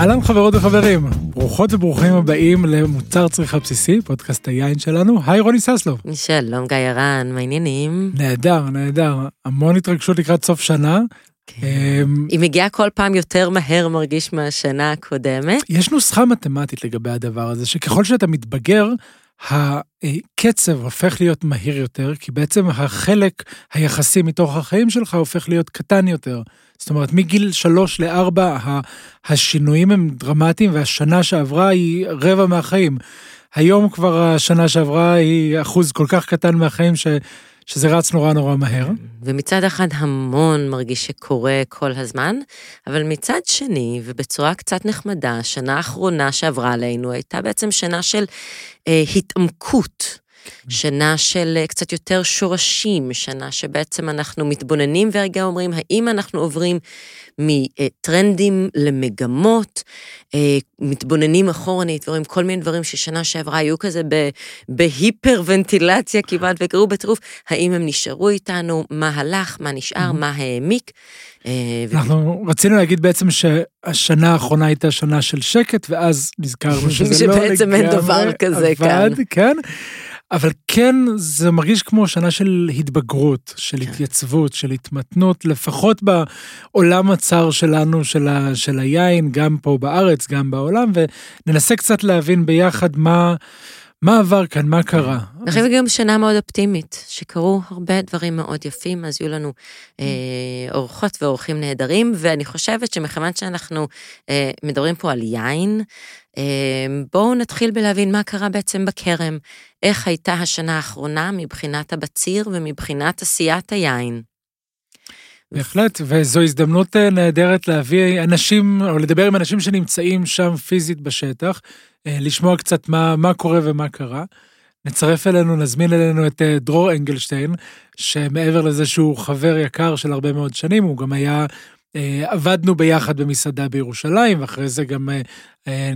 אהלן חברות וחברים, ברוכות וברוכים הבאים למוצר צריכה בסיסי, פודקאסט היין שלנו. היי רוני ססלו. שלום גיא הרן, מה העניינים? נהדר, נהדר. המון התרגשות לקראת סוף שנה. כן. היא מגיעה כל פעם יותר מהר מרגיש מהשנה הקודמת. יש נוסחה מתמטית לגבי הדבר הזה, שככל שאתה מתבגר, הקצב הופך להיות מהיר יותר, כי בעצם החלק היחסי מתוך החיים שלך הופך להיות קטן יותר. זאת אומרת, מגיל שלוש לארבע השינויים הם דרמטיים, והשנה שעברה היא רבע מהחיים. היום כבר השנה שעברה היא אחוז כל כך קטן מהחיים ש... שזה רץ נורא נורא מהר. ומצד אחד המון מרגיש שקורה כל הזמן, אבל מצד שני, ובצורה קצת נחמדה, השנה האחרונה שעברה עלינו הייתה בעצם שנה של אה, התעמקות. שנה של אה, קצת יותר שורשים, שנה שבעצם אנחנו מתבוננים ורגע אומרים, האם אנחנו עוברים מטרנדים למגמות, אה, מתבוננים אחורנית ורואים כל מיני דברים ששנה שעברה היו כזה בהיפר-ונטילציה כמעט וקראו בטירוף, האם הם נשארו איתנו, מה הלך, מה נשאר, מה העמיק. אה, אנחנו רצינו להגיד בעצם שהשנה האחרונה הייתה שנה של שקט, ואז נזכרנו שזה לא לגמרי שבעצם אין דבר כזה כאן. כן. אבל כן, זה מרגיש כמו שנה של התבגרות, של כן. התייצבות, של התמתנות, לפחות בעולם הצר שלנו, של, ה, של היין, גם פה בארץ, גם בעולם, וננסה קצת להבין ביחד מה... מה עבר כאן, מה קרה? אני חושבת גם שנה מאוד אופטימית, שקרו הרבה דברים מאוד יפים, אז יהיו לנו אה, אורחות ואורחים נהדרים, ואני חושבת שמכיוון שאנחנו אה, מדברים פה על יין, בואו נתחיל בלהבין מה קרה בעצם בכרם, איך הייתה השנה האחרונה מבחינת הבציר ומבחינת עשיית היין. בהחלט, וזו הזדמנות אה, נהדרת להביא אנשים, או לדבר עם אנשים שנמצאים שם פיזית בשטח, אה, לשמוע קצת מה, מה קורה ומה קרה. נצרף אלינו, נזמין אלינו את אה, דרור אנגלשטיין, שמעבר לזה שהוא חבר יקר של הרבה מאוד שנים, הוא גם היה עבדנו ביחד במסעדה בירושלים, ואחרי זה גם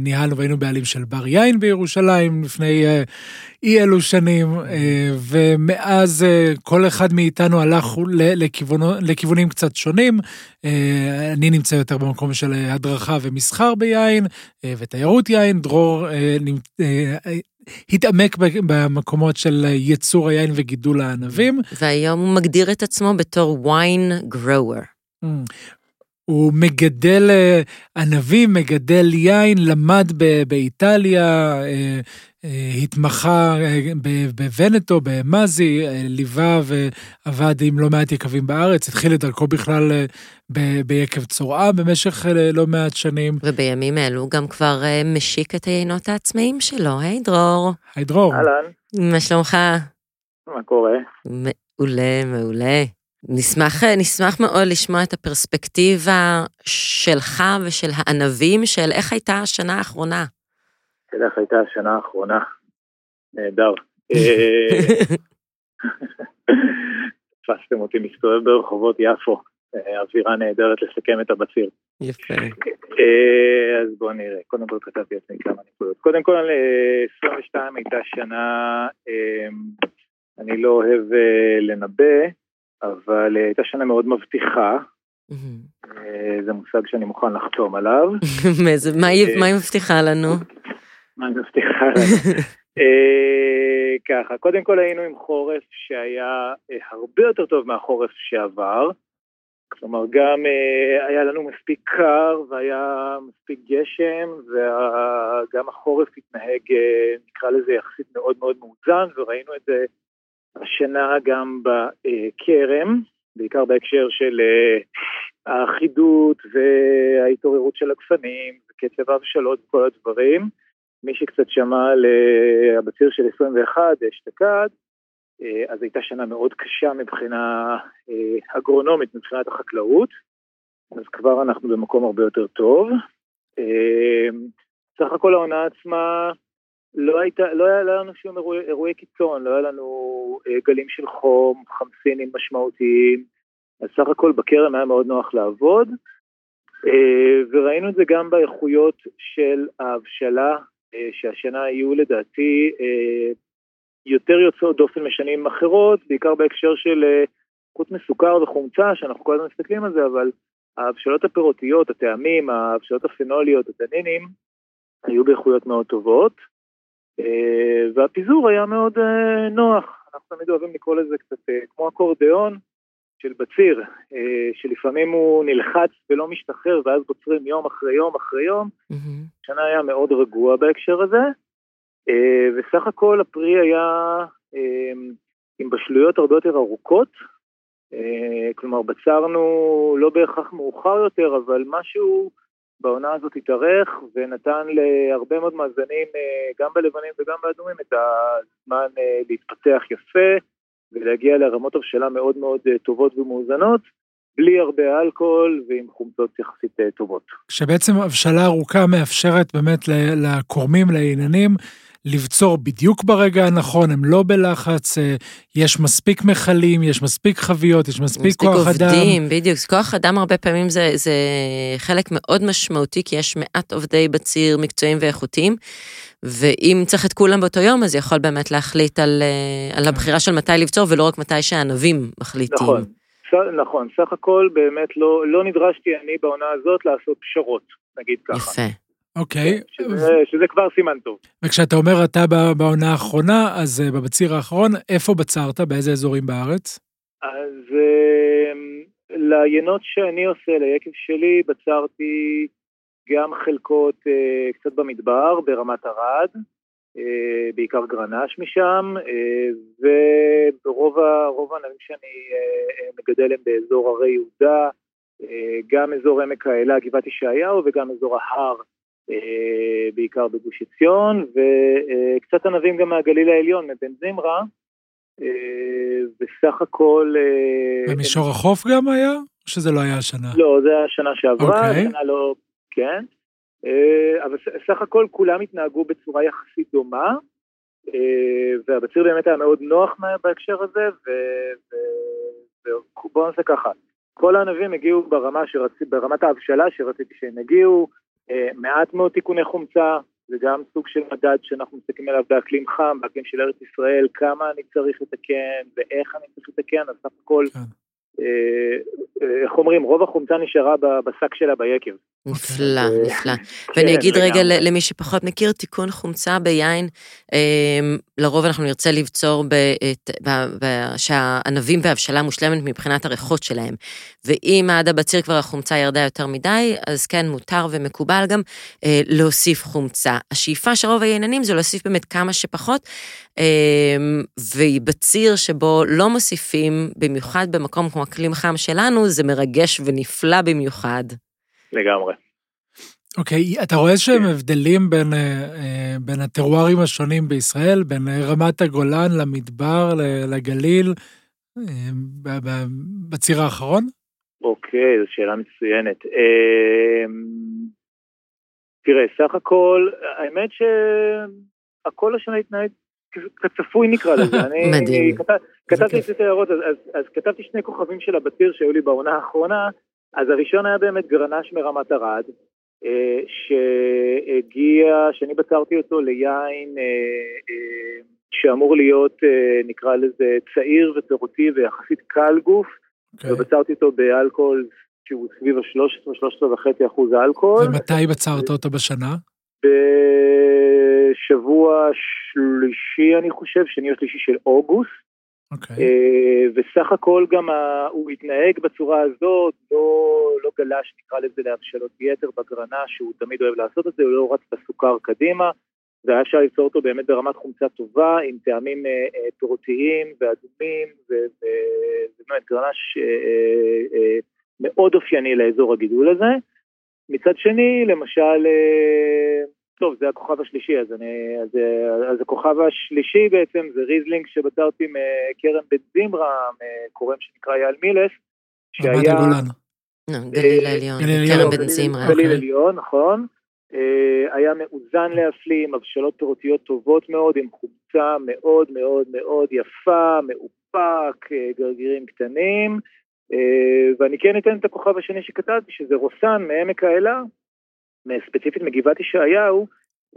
ניהלנו והיינו בעלים של בר יין בירושלים לפני אי אלו שנים, ומאז כל אחד מאיתנו הלך לכיוונו, לכיוונים קצת שונים. אני נמצא יותר במקום של הדרכה ומסחר ביין ותיירות יין, דרור התעמק במקומות של ייצור היין וגידול הענבים. והיום הוא מגדיר את עצמו בתור ויין גרוור. Mm. הוא מגדל אה, ענבים, מגדל יין, למד באיטליה, אה, אה, התמחה בוונטו, במאזי, ליווה ועבד עם לא מעט יקבים בארץ, התחיל את דרכו בכלל ביקב צורעה במשך לא מעט שנים. ובימים אלו גם כבר משיק את היינות העצמאים שלו, היי דרור. היי דרור. אהלן. מה שלומך? מה קורה? מעולה, מעולה. נשמח, נשמח מאוד לשמוע את הפרספקטיבה שלך ושל הענבים של איך הייתה השנה האחרונה. של איך הייתה השנה האחרונה. נהדר. תפסתם אותי מסתובב ברחובות יפו, אווירה נהדרת לסכם את הבציר. יפה. אז בואו נראה, קודם כל כתבתי לעצמי כמה נקודות. קודם כל, 22 הייתה שנה, אני לא אוהב לנבא, אבל אה, הייתה שנה מאוד מבטיחה. אה, זה מושג שאני מוכן לחתום עליו. אה, מה היא מבטיחה לנו? מה היא מבטיחה לנו? ככה, קודם כל היינו עם חורף שהיה הרבה יותר טוב מהחורף שעבר. כלומר, גם היה לנו מספיק קר והיה מספיק גשם, וגם החורף התנהג, נקרא לזה, יחסית מאוד מאוד מאוזן, וראינו את זה השנה גם בכרם, בעיקר בהקשר של אה, האחידות וההתעוררות של הגפנים, וקצב ההבשלות וכל הדברים. מי שקצת שמע על אה, הבציר של 21, אשתקד, אה, אז הייתה שנה מאוד קשה מבחינה אגרונומית, מבחינת החקלאות, אז כבר אנחנו במקום הרבה יותר טוב. סך הכל העונה עצמה לא, הייתה, לא היה לנו שום אירועי, אירועי קיצון, לא היה לנו אה, גלים של חום, חמסינים משמעותיים, אז סך הכל בכרם היה מאוד נוח לעבוד, אה, וראינו את זה גם באיכויות של ההבשלה, אה, שהשנה היו לדעתי אה, יותר יוצאות דופן משנים אחרות, בעיקר בהקשר של אה, מסוכר וחומצה, שאנחנו כל הזמן מסתכלים על זה, אבל ההבשלות הפירותיות, הטעמים, ההבשלות הפנוליות, הטנינים, היו באיכויות מאוד טובות, והפיזור היה מאוד נוח. אנחנו תמיד אוהבים לקרוא לזה קצת כמו אקורדיאון של בציר, שלפעמים הוא נלחץ ולא משתחרר, ואז בוצרים יום אחרי יום אחרי יום. השנה. היה מאוד רגוע בהקשר הזה, וסך הכל הפרי היה עם בשלויות הרבה יותר ארוכות, אה, כלומר בצרנו לא בהכרח מאוחר יותר, אבל משהו בעונה הזאת התארך ונתן להרבה מאוד מאזנים, אה, גם בלבנים וגם באדומים, את הזמן אה, להתפתח יפה ולהגיע לרמות הבשלה מאוד מאוד טובות ומאוזנות. בלי הרבה אלכוהול ועם חומצות יחסית טובות. כשבעצם הבשלה ארוכה מאפשרת באמת לקורמים, לעניינים, לבצור בדיוק ברגע הנכון, הם לא בלחץ, אה, יש מספיק מכלים, יש מספיק חביות, יש מספיק, מספיק כוח עובדים, אדם. מספיק עובדים, בדיוק. כוח אדם הרבה פעמים זה, זה חלק מאוד משמעותי, כי יש מעט עובדי בציר מקצועיים ואיכותיים, ואם צריך את כולם באותו יום, אז יכול באמת להחליט על, אה, על הבחירה של מתי לבצור, ולא רק מתי שהענבים מחליטים. נכון. נכון, סך הכל באמת לא, לא נדרשתי אני בעונה הזאת לעשות פשרות, נגיד ככה. יפה. אוקיי. שזה, שזה כבר סימן טוב. וכשאתה אומר אתה בעונה האחרונה, אז אה, בבציר האחרון, איפה בצרת? באיזה אזורים בארץ? אז אה, ליינות שאני עושה, ליקב שלי, בצרתי גם חלקות אה, קצת במדבר, ברמת ערד, בעיקר גרנש משם, וברוב הענבים שאני מגדל הם באזור הרי יהודה, גם אזור עמק האלה, גבעת ישעיהו, וגם אזור ההר אה, בעיקר בגוש עציון, וקצת ענבים גם מהגליל העליון, מבן זמרה, אה, בסך הכל... אה, במישור החוף גם היה? או שזה לא היה השנה? לא, זה היה השנה שעברה, okay. אוקיי. השנה לא... כן. אבל סך הכל כולם התנהגו בצורה יחסית דומה, והבציר באמת היה מאוד נוח בהקשר הזה, ובואו נעשה ככה, כל הענבים הגיעו ברמה שרצ... ברמת ההבשלה שרציתי שהם יגיעו, אה, מעט מאוד תיקוני חומצה, זה גם סוג של מדד שאנחנו מסתכלים עליו באקלים חם, באקלים של ארץ ישראל, כמה אני צריך לתקן ואיך אני צריך לתקן, אז סך הכל כן. אה, אה, איך אומרים, רוב החומצה נשארה בשק שלה ביקב. נפלא, אה, נפלא. כן, ואני אגיד רגע למי שפחות מכיר, תיקון חומצה ביין, לרוב אנחנו נרצה לבצור שהענבים בהבשלה מושלמת מבחינת הריחות שלהם. ואם עד הבציר כבר החומצה ירדה יותר מדי, אז כן, מותר ומקובל גם להוסיף חומצה. השאיפה של רוב הייננים זה להוסיף באמת כמה שפחות, ובציר שבו לא מוסיפים, במיוחד במקום כמו אקלים חם שלנו, זה מרגש ונפלא במיוחד. לגמרי. אוקיי, okay, אתה רואה איזשהם הבדלים בין, אה, אה, בין הטרוארים השונים בישראל, בין אה, רמת הגולן למדבר, לגליל, בציר האחרון? אוקיי, okay, זו שאלה מצוינת. תראה, סך הכל, האמת שהכל השנה התנהג כצפוי נקרא לזה. מדהים. כתבתי את ההערות, אז, אז, אז כתבתי שני כוכבים של הבציר שהיו לי בעונה האחרונה, אז הראשון היה באמת גרנש מרמת ערד, אה, שהגיע, שאני בצרתי אותו ליין אה, אה, שאמור להיות, נקרא לזה, צעיר ופירותי ויחסית קל גוף, okay. אוקיי. ובצרתי אותו באלכוהול שהוא סביב ה-13, 13 וחצי אחוז אלכוהול. ומתי בצרת אותו בשנה? בשבוע שלישי, אני חושב, שני או שלישי של אוגוסט. Okay. אוקיי. אה, וסך הכל גם הוא התנהג בצורה הזאת, לא, לא גלש, נקרא לזה, להבשלות יתר בגרנה, שהוא תמיד אוהב לעשות את זה, הוא לא רץ בסוכר קדימה, והיה אפשר ליצור אותו באמת ברמת חומצה טובה, עם טעמים אה, אה, פירותיים ואדומים, ובאמת גרנש אה, אה, מאוד אופייני לאזור הגידול הזה. מצד שני, למשל, אה, טוב, זה הכוכב השלישי, אז, אני, אז, אז הכוכב השלישי בעצם זה ריזלינג שבצרתי מכרם בן זמרה, מכורם שנקרא יעל מילס, שהיה... הגולן. גליל העליון, כרם בן זמרה. גליל אוקיי. עליון, נכון. אה, היה מאוזן להפליא, עם הבשלות פירותיות טובות מאוד, עם חומצה מאוד מאוד מאוד יפה, מאופק, אה, גרגירים קטנים. אה, ואני כן אתן את הכוכב השני שכתבתי, שזה רוסן מעמק האלה, ספציפית מגבעת ישעיהו,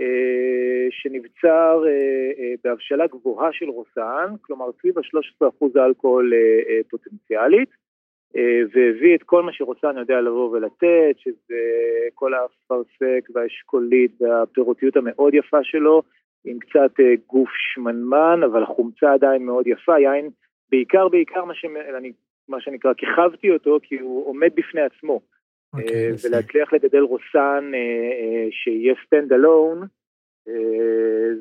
אה, שנבצר אה, בהבשלה גבוהה של רוסן, כלומר סביב ה-13% אלכוהול פוטנציאלית, והביא את כל מה שרוסן יודע לבוא ולתת, שזה כל האפרסק והאשכולית והפירותיות המאוד יפה שלו, עם קצת גוף שמנמן, אבל החומצה עדיין מאוד יפה, יין בעיקר בעיקר מה, ש... אני, מה שנקרא, כיכבתי אותו כי הוא עומד בפני עצמו. Okay, אוקיי, ולהצליח לגדל רוסן שיהיה stand alone,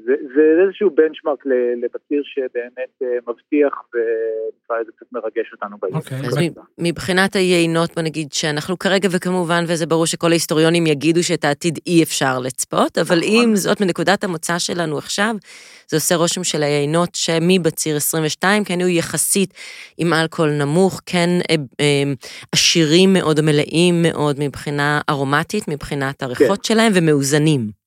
זה, זה איזשהו בנצ'מארק לבציר שבאמת אה, מבטיח ונקרא לזה קצת מרגש אותנו בעיר. אוקיי, אז מבחינת היינות, בוא נגיד שאנחנו כרגע, וכמובן, וזה ברור שכל ההיסטוריונים יגידו שאת העתיד אי אפשר לצפות, אבל נכון. אם זאת מנקודת המוצא שלנו עכשיו, זה עושה רושם של היינות שמבציר 22, כן היו יחסית עם אלכוהול נמוך, כן אה, אה, עשירים מאוד, מלאים מאוד מבחינה ארומטית, מבחינת הריחות כן. שלהם, ומאוזנים.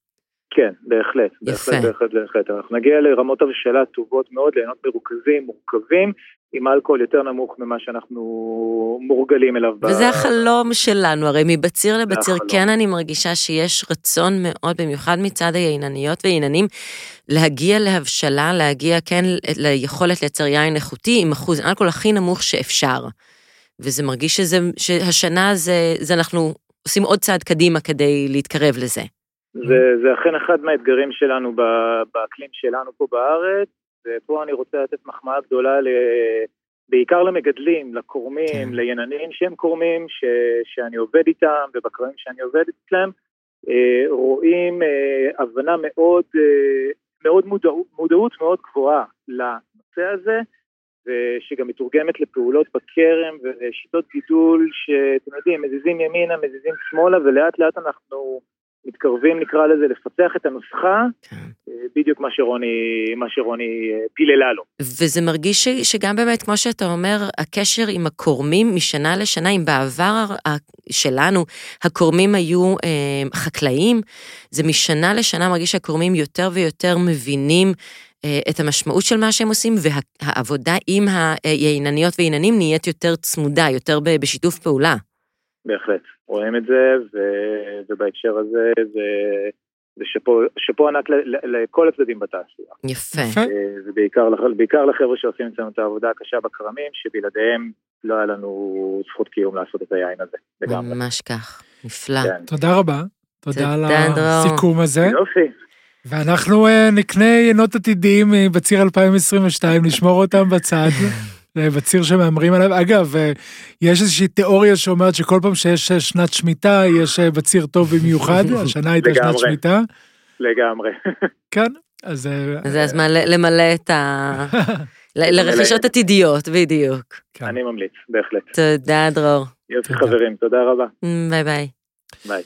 כן, בהחלט, בהחלט, בהחלט, בהחלט. אנחנו נגיע לרמות הבשלה טובות מאוד, ליהנות מרוכזים, מורכבים, עם אלכוהול יותר נמוך ממה שאנחנו מורגלים אליו. וזה ב... החלום שלנו, הרי מבציר לבציר כן אני מרגישה שיש רצון מאוד, במיוחד מצד היינניות וייננים, להגיע להבשלה, להגיע כן ליכולת לייצר יין איכותי עם אחוז אלכוהול הכי נמוך שאפשר. וזה מרגיש שזה, שהשנה זה, זה אנחנו עושים עוד צעד קדימה כדי להתקרב לזה. זה, זה אכן אחד מהאתגרים שלנו באקלים שלנו פה בארץ, ופה אני רוצה לתת מחמאה גדולה ל... בעיקר למגדלים, לקורמים, כן. ליננים שהם קורמים, ש, שאני עובד איתם, ובקרמים שאני עובד אצלם, אה, רואים אה, הבנה מאוד, אה, מאוד מודעות, מודעות מאוד גבוהה לנושא הזה, ושגם מתורגמת לפעולות בכרם ושיטות גידול שאתם יודעים, מזיזים ימינה, מזיזים שמאלה, ולאט לאט אנחנו מתקרבים נקרא לזה לפצח את הנוסחה, כן. אה, בדיוק מה שרוני, מה שרוני אה, פיללה לו. וזה מרגיש ש, שגם באמת, כמו שאתה אומר, הקשר עם הקורמים משנה לשנה, אם בעבר שלנו הקורמים היו אה, חקלאים, זה משנה לשנה מרגיש שהקורמים יותר ויותר מבינים אה, את המשמעות של מה שהם עושים, והעבודה עם היינניות וייננים נהיית יותר צמודה, יותר בשיתוף פעולה. בהחלט, רואים את זה, ו... ובהקשר הזה זה, זה שאפו, שאפו ענק לכל הצדדים בתעשייה. יפה. אה, ובעיקר לחבר'ה שעושים אצלנו את העבודה הקשה בכרמים, שבלעדיהם לא היה לנו זכות קיום לעשות את היין הזה, לגמרי. ממש כך, נפלא. כן. תודה רבה. תודה על הסיכום הזה. יופי. ואנחנו uh, נקנה יינות עתידיים בציר 2022, נשמור אותם בצד. בציר שמהמרים עליו. אגב, אה, יש איזושהי תיאוריה שאומרת שכל פעם שיש אה, שנת שמיטה, יש אה, בציר טוב במיוחד, השנה הייתה שנת שמיטה. לגמרי. כן, אז... זה הזמן למלא את ה... לרכישות עתידיות, בדיוק. כן. אני ממליץ, בהחלט. תודה, דרור. יופי חברים, תודה רבה. ביי ביי. ביי.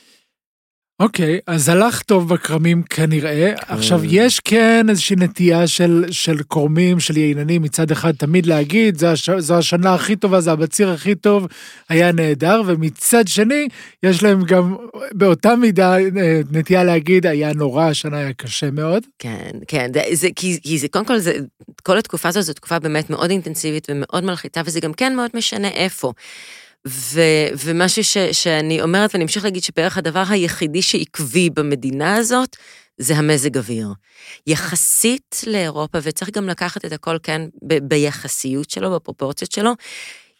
אוקיי, אז הלך טוב בכרמים כנראה. עכשיו, יש כן איזושהי נטייה של, של כורמים, של ייננים, מצד אחד תמיד להגיד, זו, הש, זו השנה הכי טובה, זה הבציר הכי טוב, היה נהדר, ומצד שני, יש להם גם באותה מידה אה, נטייה להגיד, היה נורא, השנה היה קשה מאוד. כן, כן, זה, זה, כי, כי זה, קודם כל, זה, כל התקופה הזו זו תקופה באמת מאוד אינטנסיבית ומאוד מלחיתה, וזה גם כן מאוד משנה איפה. ו, ומשהו ש, שאני אומרת, ואני אמשיך להגיד שבערך הדבר היחידי שעקבי במדינה הזאת, זה המזג אוויר. יחסית לאירופה, וצריך גם לקחת את הכל כן ב, ביחסיות שלו, בפרופורציות שלו,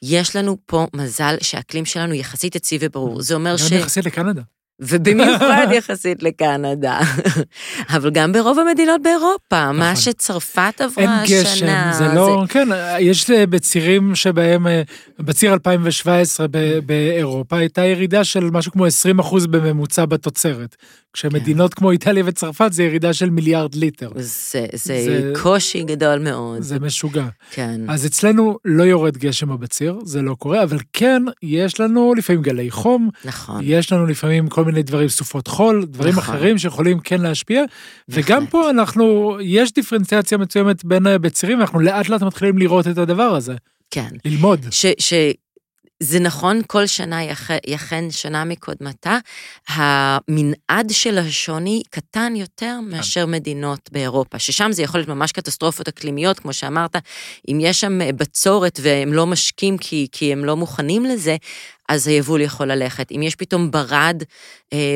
יש לנו פה מזל שהאקלים שלנו יחסית יציב וברור. זה אומר ש... גם יחסית לקנדה. ובמיוחד יחסית לקנדה. אבל גם ברוב המדינות באירופה, נכון. מה שצרפת עברה השנה. אין גשם, זה לא, זה... כן, יש בצירים שבהם, אה, בציר 2017 באירופה הייתה ירידה של משהו כמו 20 אחוז בממוצע בתוצרת. כשמדינות כן. כמו איטליה וצרפת זה ירידה של מיליארד ליטר. זה, זה, זה קושי גדול מאוד. זה משוגע. כן. אז אצלנו לא יורד גשם בבציר, זה לא קורה, אבל כן, יש לנו לפעמים גלי חום. נכון. יש לנו לפעמים כל מיני דברים, סופות חול, דברים נכון. אחרים שיכולים כן להשפיע. נכון. וגם פה אנחנו, יש דיפרנציאציה מסוימת בין בצירים, אנחנו לאט לאט מתחילים לראות את הדבר הזה. כן. ללמוד. ש, ש, זה נכון, כל שנה יכן שנה מקודמתה. המנעד של השוני קטן יותר כן. מאשר מדינות באירופה, ששם זה יכול להיות ממש קטסטרופות אקלימיות, כמו שאמרת, אם יש שם בצורת והם לא משקים כי, כי הם לא מוכנים לזה, אז היבול יכול ללכת. אם יש פתאום ברד אה,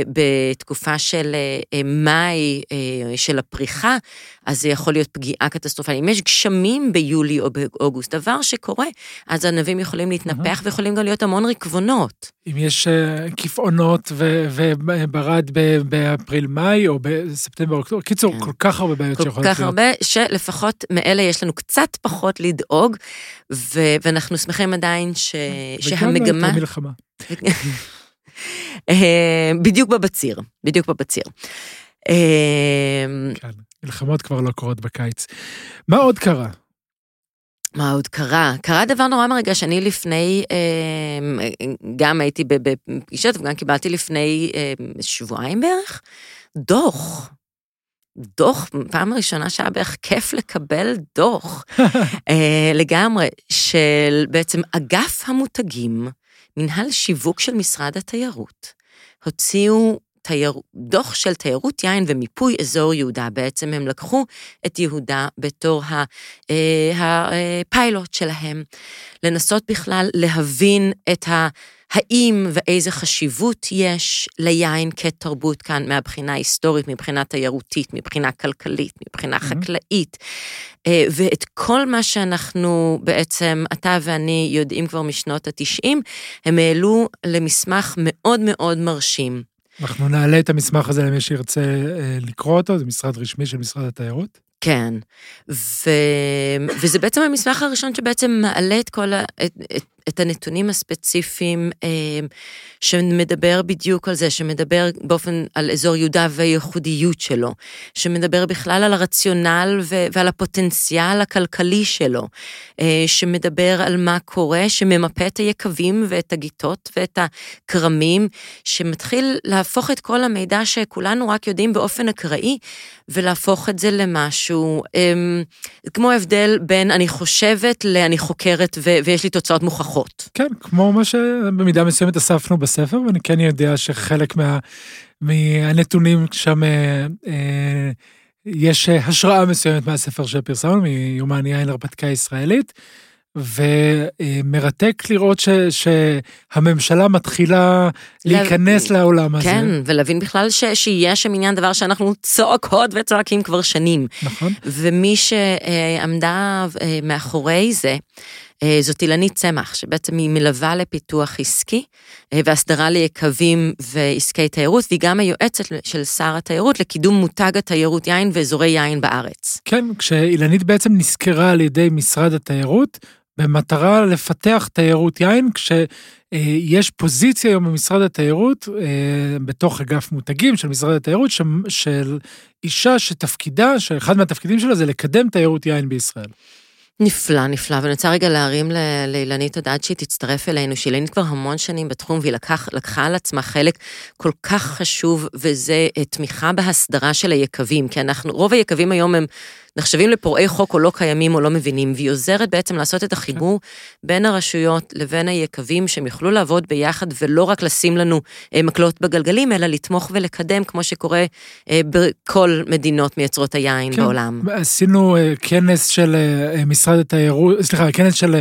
בתקופה של אה, אה, מאי, אה, של הפריחה, אז זה יכול להיות פגיעה קטסטרופלית. אם יש גשמים ביולי או באוגוסט, דבר שקורה, אז ענבים יכולים להתנפח. ויכולים גם להיות המון רקבונות. אם יש אה, כפעונות וברד באפריל-מאי או בספטמבר, אוקטובר, קיצור, כן. כל כך הרבה בעיות שיכולות להיות. כל כך הרבה, שלפחות מאלה יש לנו קצת פחות לדאוג, ואנחנו שמחים עדיין ש... שהמגמה... וגם לא מלחמה. אה, בדיוק בבציר, בדיוק בבציר. אה, כן, מלחמות כבר לא קורות בקיץ. מה עוד קרה? מה עוד קרה? קרה דבר נורא מרגש, אני לפני, אה, גם הייתי בפגישות וגם קיבלתי לפני שבועיים בערך, דוח. דוח, פעם ראשונה שהיה בערך כיף לקבל דוח לגמרי, של בעצם אגף המותגים מנהל שיווק של משרד התיירות הוציאו תייר, דוח של תיירות יין ומיפוי אזור יהודה. בעצם הם לקחו את יהודה בתור הפיילוט אה, שלהם, לנסות בכלל להבין את ה... האם ואיזה חשיבות יש ליין כתרבות כאן מהבחינה ההיסטורית, מבחינה תיירותית, מבחינה כלכלית, מבחינה mm-hmm. חקלאית, אה, ואת כל מה שאנחנו בעצם, אתה ואני יודעים כבר משנות התשעים, הם העלו למסמך מאוד מאוד מרשים. אנחנו נעלה את המסמך הזה למי שירצה אה, לקרוא אותו, זה משרד רשמי של משרד התיירות. כן, ו... וזה בעצם המסמך הראשון שבעצם מעלה את כל ה... את, את, את הנתונים הספציפיים אה, שמדבר בדיוק על זה, שמדבר באופן על אזור יהודה והייחודיות שלו, שמדבר בכלל על הרציונל ועל הפוטנציאל הכלכלי שלו, אה, שמדבר על מה קורה, שממפה את היקבים ואת הגיטות ואת הכרמים, שמתחיל להפוך את כל המידע שכולנו רק יודעים באופן אקראי, ולהפוך את זה למשהו, אה, כמו ההבדל בין אני חושבת לאני חוקרת ויש לי תוצאות מוכחות. פחות. כן, כמו מה שבמידה מסוימת אספנו בספר, ואני כן יודע שחלק מה, מהנתונים שם, אה, אה, יש השראה מסוימת מהספר שפרסמנו, מיומן יין הרפתקה ישראלית. ומרתק לראות ש, שהממשלה מתחילה להיכנס לה... לעולם הזה. כן, ולהבין בכלל ש, שיהיה שם עניין דבר שאנחנו צועקות וצועקים כבר שנים. נכון. ומי שעמדה אה, מאחורי זה, זאת אילנית צמח, שבעצם היא מלווה לפיתוח עסקי אה, והסדרה ליקבים ועסקי תיירות, והיא גם היועצת של שר התיירות לקידום מותג התיירות יין ואזורי יין בארץ. כן, כשאילנית בעצם נזכרה על ידי משרד התיירות, במטרה לפתח תיירות יין, כשיש פוזיציה היום במשרד התיירות, אה, בתוך אגף מותגים של משרד התיירות, של אישה שתפקידה, שאחד מהתפקידים שלה זה לקדם תיירות יין בישראל. נפלא, נפלא, ואני רוצה רגע להרים לאילנית עד שהיא תצטרף אלינו, שאילנית כבר המון שנים בתחום, והיא לקח, לקחה על עצמה חלק כל כך חשוב, וזה אה, תמיכה בהסדרה של היקבים, כי אנחנו, רוב היקבים היום הם נחשבים לפורעי חוק או לא קיימים או לא מבינים, והיא עוזרת בעצם לעשות את החיבור בין הרשויות לבין היקבים, שהם יוכלו לעבוד ביחד ולא רק לשים לנו אה, מקלות בגלגלים, אלא לתמוך ולקדם, כמו שקורה אה, בכל מדינות מייצרות היין כן. בעולם. עשינו אה, כנס של משרד התיירות, סליחה, כנס של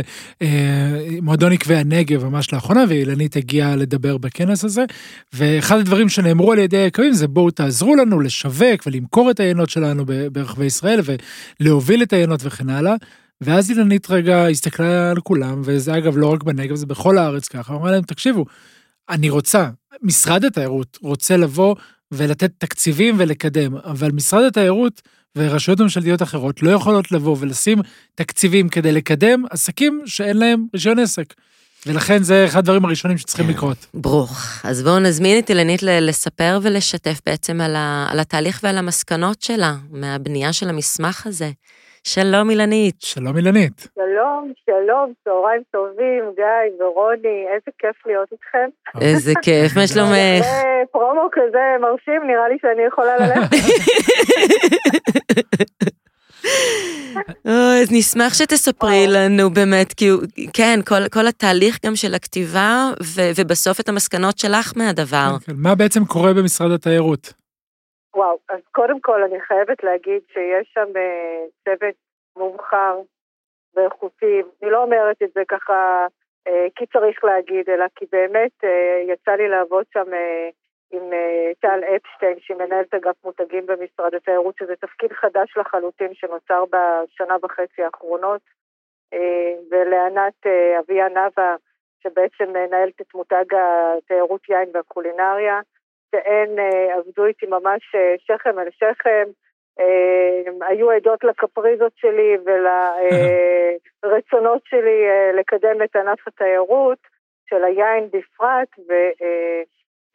מועדון עקבי הנגב ממש לאחרונה, ואילנית הגיעה לדבר בכנס הזה, ואחד הדברים שנאמרו על ידי היקבים זה בואו תעזרו לנו לשווק ולמכור את היינות שלנו ברחבי ישראל, להוביל את העיינות וכן הלאה. ואז אילנית רגע הסתכלה על כולם, וזה אגב לא רק בנגב, זה בכל הארץ ככה, אמרה להם, תקשיבו, אני רוצה, משרד התיירות רוצה לבוא ולתת תקציבים ולקדם, אבל משרד התיירות ורשויות ממשלתיות אחרות לא יכולות לבוא ולשים תקציבים כדי לקדם עסקים שאין להם רישיון עסק. ולכן זה אחד הדברים הראשונים שצריכים לקרות. ברוך. אז בואו נזמין את אילנית לספר ולשתף בעצם על, ה, על התהליך ועל המסקנות שלה מהבנייה של המסמך הזה. שלום אילנית. שלום אילנית. שלום, שלום, צהריים טובים, גיא ורוני, איזה כיף להיות איתכם. איזה כיף, מה שלומך? פרומו כזה מרשים, נראה לי שאני יכולה ללכת. אז נשמח שתספרי לנו באמת, כי כן, כל, כל התהליך גם של הכתיבה, ו, ובסוף את המסקנות שלך מהדבר. כן, כן. מה בעצם קורה במשרד התיירות? וואו, אז קודם כל אני חייבת להגיד שיש שם אה, צוות מובחר ואיכותי, אני לא אומרת את זה ככה כי צריך להגיד, אלא כי באמת יצא לי לעבוד שם עם טל אפשטיין, שהיא מנהלת אגף מותגים במשרד התיירות, שזה תפקיד חדש לחלוטין שנוצר בשנה וחצי האחרונות, ולענת אביה נאוה, שבעצם מנהלת את מותג התיירות יין והקולינריה, שהן עבדו איתי ממש שכם אל שכם, היו עדות לקפריזות שלי ולרצונות שלי לקדם את ענף התיירות, של היין בפרט,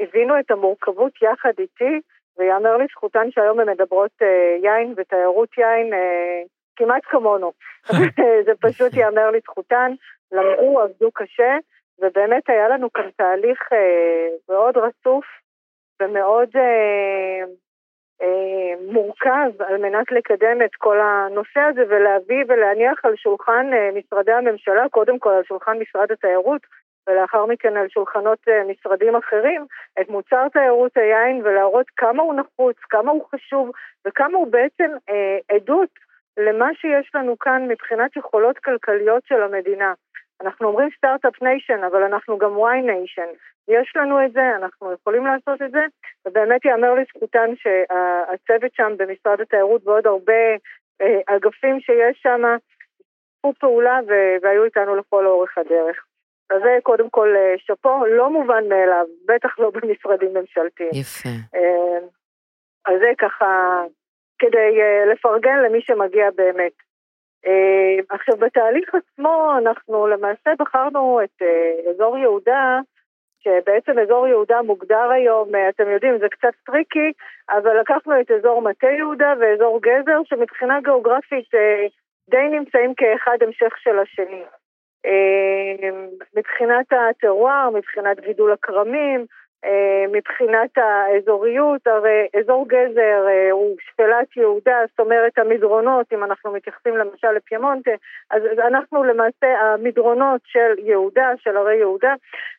והבינו את המורכבות יחד איתי, ויאמר לזכותן שהיום הן מדברות יין ותיירות יין כמעט כמונו. זה פשוט יאמר לזכותן, למדו, עבדו קשה, ובאמת היה לנו כאן תהליך מאוד רצוף ומאוד מורכב על מנת לקדם את כל הנושא הזה ולהביא ולהניח על שולחן משרדי הממשלה, קודם כל על שולחן משרד התיירות ולאחר מכן על שולחנות משרדים אחרים, את מוצר תיירות היין ולהראות כמה הוא נחוץ, כמה הוא חשוב וכמה הוא בעצם אה, עדות למה שיש לנו כאן מבחינת יכולות כלכליות של המדינה. אנחנו אומרים Start-Up Nation, אבל אנחנו גם Wine Nation. יש לנו את זה, אנחנו יכולים לעשות את זה, ובאמת ייאמר לזכותן שהצוות שם במשרד התיירות ועוד הרבה אה, אגפים שיש שם, שיתפו פעולה והיו איתנו לכל אורך הדרך. אז זה קודם כל שאפו, לא מובן מאליו, בטח לא במשרדים ממשלתיים. יפה. אז זה ככה, כדי לפרגן למי שמגיע באמת. עכשיו, בתהליך עצמו אנחנו למעשה בחרנו את אזור יהודה, שבעצם אזור יהודה מוגדר היום, אתם יודעים, זה קצת tricky, אבל לקחנו את אזור מטה יהודה ואזור גזר, שמבחינה גיאוגרפית די נמצאים כאחד המשך של השני. מבחינת הטרואר, מבחינת גידול הכרמים, מבחינת האזוריות, הרי אזור גזר הוא שפלת יהודה, זאת אומרת המדרונות, אם אנחנו מתייחסים למשל לפיימונטה, אז אנחנו למעשה המדרונות של יהודה, של הרי יהודה,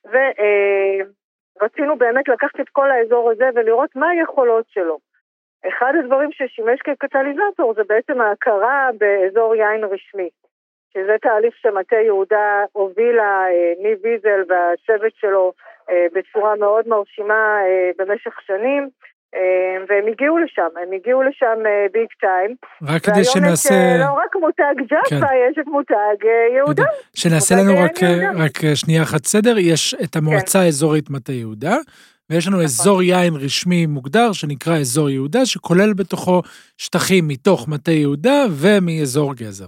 ורצינו באמת לקחת את כל האזור הזה ולראות מה היכולות שלו. אחד הדברים ששימש כקטליזטור זה בעצם ההכרה באזור יין רשמי. שזה תהליך שמטה יהודה הובילה, ניב ויזל והצוות שלו בצורה מאוד מרשימה במשך שנים, והם הגיעו לשם, הם הגיעו לשם ביג טיים. רק כדי שנעשה... והיום יש לא רק מותג ג'אפה, כן. יש את מותג יהודה. שנעשה לנו רק, רק שנייה אחת סדר, יש את המועצה כן. האזורית מטה יהודה, ויש לנו נכון. אזור יין רשמי מוגדר שנקרא אזור יהודה, שכולל בתוכו שטחים מתוך מטה יהודה ומאזור גזר.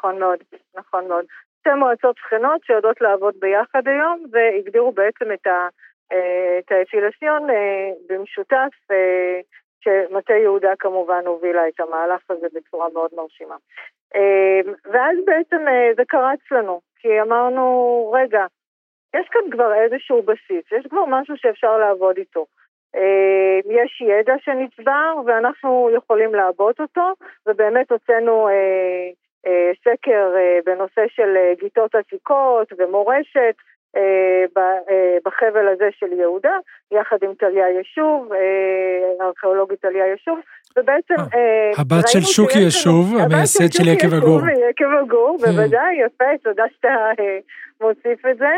נכון מאוד, נכון מאוד. שתי מועצות שכנות שיודעות לעבוד ביחד היום, והגדירו בעצם את, ה, את האפילסיון במשותף, שמטה יהודה כמובן הובילה את המהלך הזה בצורה מאוד מרשימה. ואז בעצם זה קרץ לנו, כי אמרנו, רגע, יש כאן כבר איזשהו בסיס, יש כבר משהו שאפשר לעבוד איתו. יש ידע שנצבר ואנחנו יכולים לעבוד אותו, ובאמת הוצאנו סקר בנושא של גיטות עתיקות ומורשת בחבל הזה של יהודה, יחד עם טליה ישוב, הארכיאולוגית טליה ישוב, ובעצם הבת של שוקי ישוב, המייסד של יקב הגור. יקב הגור, בוודאי, יפה, תודה שאתה מוסיף את זה.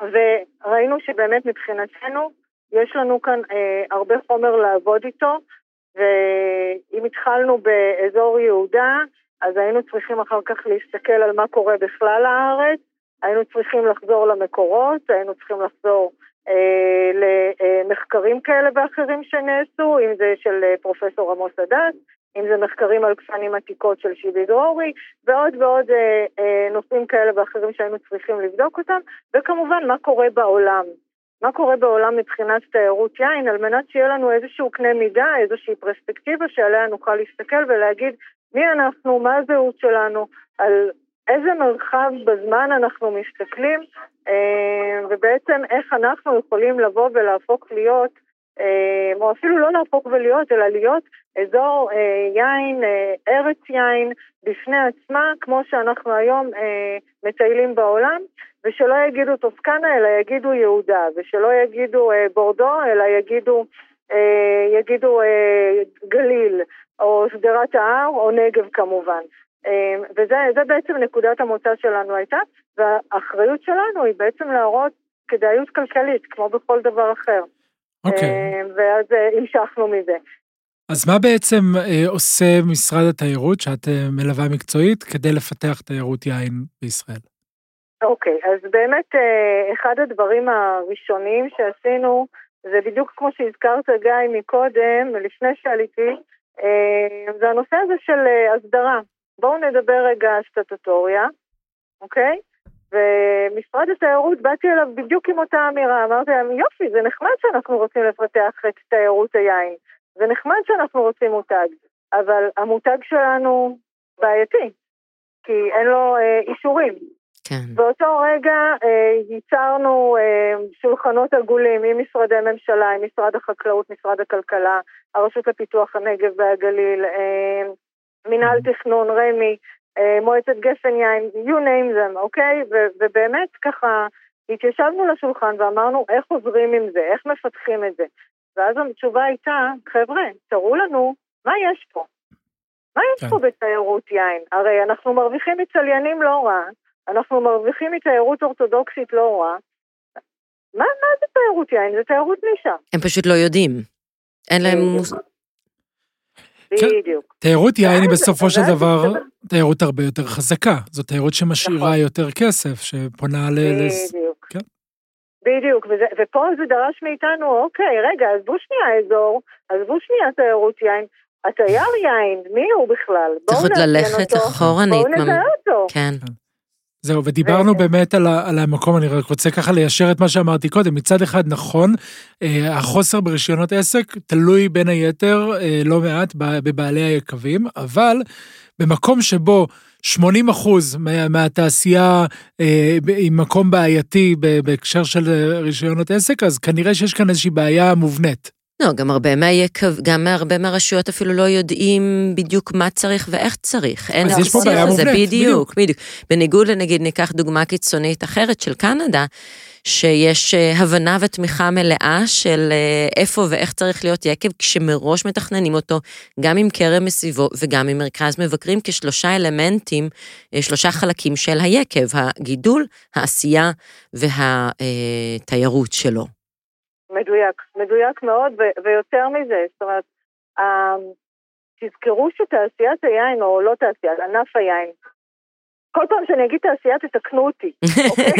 וראינו שבאמת מבחינתנו יש לנו כאן הרבה חומר לעבוד איתו, ואם התחלנו באזור יהודה, אז היינו צריכים אחר כך להסתכל על מה קורה בכלל הארץ, היינו צריכים לחזור למקורות, היינו צריכים לחזור אה, למחקרים כאלה ואחרים שנעשו, אם זה של פרופסור עמוס הדת, אם זה מחקרים על גפנים עתיקות של שיבי דרורי, ועוד ועוד אה, אה, נושאים כאלה ואחרים שהיינו צריכים לבדוק אותם, וכמובן מה קורה בעולם. מה קורה בעולם מבחינת תיירות יין, על מנת שיהיה לנו איזשהו קנה מידה, איזושהי פרספקטיבה שעליה נוכל להסתכל ולהגיד מי אנחנו, מה הזהות שלנו, על איזה מרחב בזמן אנחנו מסתכלים, ובעצם איך אנחנו יכולים לבוא ולהפוך להיות, או אפילו לא להפוך ולהיות, אלא להיות אזור יין, ארץ יין בפני עצמה, כמו שאנחנו היום מטיילים בעולם. ושלא יגידו טוסקנה, אלא יגידו יהודה, ושלא יגידו אה, בורדו, אלא יגידו, אה, יגידו אה, גליל, או שדרת ההר, או נגב כמובן. וזה בעצם נקודת המוצא שלנו הייתה, והאחריות שלנו היא בעצם להראות כדאיות כלכלית, כמו בכל דבר אחר. אוקיי. Okay. ואז המשכנו מזה. אז מה בעצם אה, עושה משרד התיירות, שאת אה, מלווה מקצועית, כדי לפתח תיירות יין בישראל? אוקיי, okay, אז באמת אה, אחד הדברים הראשונים שעשינו, זה בדיוק כמו שהזכרת גיא מקודם, לפני שעליתי, אה, זה הנושא הזה של אה, הסדרה. בואו נדבר רגע סטטוטוריה, אוקיי? ומשרד התיירות, באתי אליו בדיוק עם אותה אמירה, אמרתי להם, יופי, זה נחמד שאנחנו רוצים לפתח את תיירות היין. זה נחמד שאנחנו רוצים מותג, אבל המותג שלנו בעייתי, כי אין לו אה, אישורים. כן. באותו רגע אה, ייצרנו אה, שולחנות עגולים עם משרדי ממשלה, עם משרד החקלאות, משרד הכלכלה, הרשות לפיתוח הנגב והגליל, אה, מינהל mm-hmm. תכנון, רמ"י, אה, מועצת גפן יין, you name them, אוקיי? ו- ובאמת ככה התיישבנו לשולחן ואמרנו איך עוזרים עם זה, איך מפתחים את זה. ואז התשובה הייתה, חבר'ה, תראו לנו מה יש פה. מה יש כן. פה בתיירות יין? הרי אנחנו מרוויחים מצליינים לא רע, אנחנו מרוויחים מתיירות אורתודוקסית לא רע. מה, מה זה תיירות יין? זה תיירות נישה. הם פשוט לא יודעים. אין להם מוס... כן. בדיוק. תיירות יין היא בסופו של דבר תיירות הרבה יותר חזקה. זו תיירות שמשאירה נכון. יותר כסף, שפונה ל... בדיוק. כן. בדיוק, וזה, ופה זה דרש מאיתנו, אוקיי, רגע, עזבו שנייה אזור, עזבו שנייה תיירות יין, התייר יין, מי הוא בכלל? צריך עוד ללכת אחורנית. בואו נזהה אותו. כן. זהו, ודיברנו באמת על, ה, על המקום, אני רק רוצה ככה ליישר את מה שאמרתי קודם. מצד אחד, נכון, אה, החוסר ברישיונות עסק תלוי בין היתר אה, לא מעט בבעלי היקבים, אבל במקום שבו 80 אחוז מה, מהתעשייה אה, עם מקום בעייתי בהקשר של רישיונות עסק, אז כנראה שיש כאן איזושהי בעיה מובנית. לא, גם הרבה, מהיקב, גם הרבה מהרשויות אפילו לא יודעים בדיוק מה צריך ואיך צריך. אין אז יש פה בעיה מובנית, בדיוק. בדיוק, בדיוק. בניגוד לנגיד, ניקח דוגמה קיצונית אחרת של קנדה, שיש אה, הבנה ותמיכה מלאה של אה, איפה ואיך צריך להיות יקב, כשמראש מתכננים אותו, גם עם כרם מסביבו וגם עם מרכז מבקרים, כשלושה אלמנטים, אה, שלושה חלקים של היקב, הגידול, העשייה והתיירות שלו. מדויק, מדויק מאוד, ו- ויותר מזה, זאת אומרת, um, תזכרו שתעשיית היין, או לא תעשיית, ענף היין, כל פעם שאני אגיד תעשייה תתקנו אותי, אוקיי?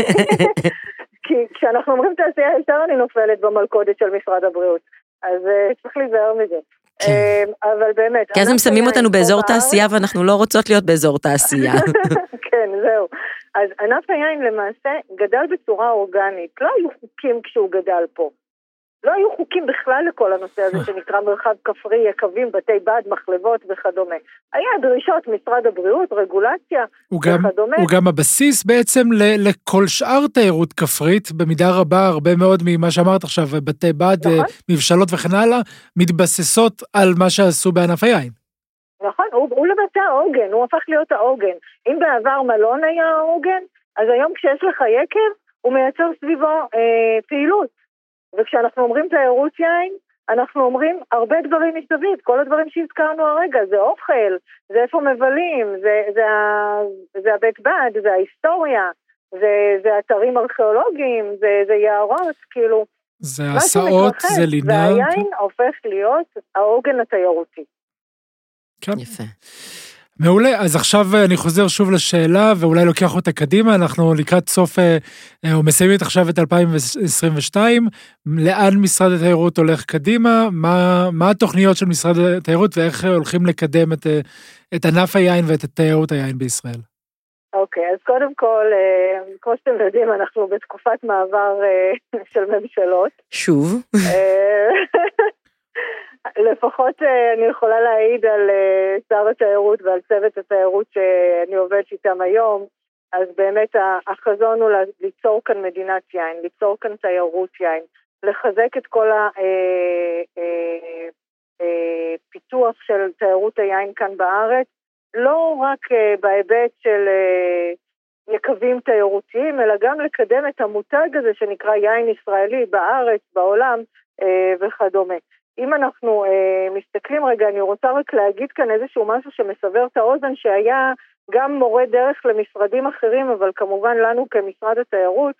כי כשאנחנו אומרים תעשייה, יותר אני נופלת במלכודת של משרד הבריאות, אז uh, צריך להיזהר מזה. כן. אמ, אבל באמת... כי אז הם שמים אותנו באזור תעשייה ואנחנו לא רוצות להיות באזור תעשייה. כן, זהו. אז ענף היין למעשה גדל בצורה אורגנית, לא היו חוקים כשהוא גדל פה. לא היו חוקים בכלל לכל הנושא הזה שנקרא מרחב כפרי, יקבים, בתי בד, מחלבות וכדומה. היה דרישות משרד הבריאות, רגולציה הוא גם, וכדומה. הוא גם הבסיס בעצם ל- לכל שאר תיירות כפרית, במידה רבה הרבה מאוד ממה שאמרת עכשיו, בתי בד, נכון. מבשלות וכן הלאה, מתבססות על מה שעשו בענף היין. נכון, הוא, הוא לבצע עוגן, הוא הפך להיות העוגן. אם בעבר מלון היה העוגן, אז היום כשיש לך יקב, הוא מייצר סביבו אה, פעילות. וכשאנחנו אומרים תיירות יין, אנחנו אומרים הרבה דברים מסביב, כל הדברים שהזכרנו הרגע, זה אוכל, זה איפה מבלים, זה, זה, זה הבית בד, זה ההיסטוריה, זה, זה אתרים ארכיאולוגיים, זה, זה יערות, כאילו... זה הסעות, זה לינה. והיין הופך להיות העוגן התיירותי. כן. יפה. מעולה, אז עכשיו אה, אני חוזר שוב לשאלה, ואולי לוקח אותה קדימה, אנחנו לקראת סוף, אה, אה, או מסיימים עכשיו את 2022, לאן משרד התיירות הולך קדימה, מה, מה התוכניות של משרד התיירות ואיך הולכים לקדם את, את ענף היין ואת תיירות היין בישראל? אוקיי, okay, אז קודם כל, כמו שאתם יודעים, אנחנו בתקופת מעבר של ממשלות. שוב. לפחות אה, אני יכולה להעיד על אה, שר התיירות ועל צוות התיירות שאני עובדת איתם היום, אז באמת החזון הוא ליצור כאן מדינת יין, ליצור כאן תיירות יין, לחזק את כל הפיתוח אה, של תיירות היין כאן בארץ, לא רק בהיבט של יקבים תיירותיים, אלא גם לקדם את המותג הזה שנקרא יין ישראלי בארץ, בעולם וכדומה. אם אנחנו אה, מסתכלים רגע, אני רוצה רק להגיד כאן איזשהו משהו שמסבר את האוזן, שהיה גם מורה דרך למשרדים אחרים, אבל כמובן לנו כמשרד התיירות.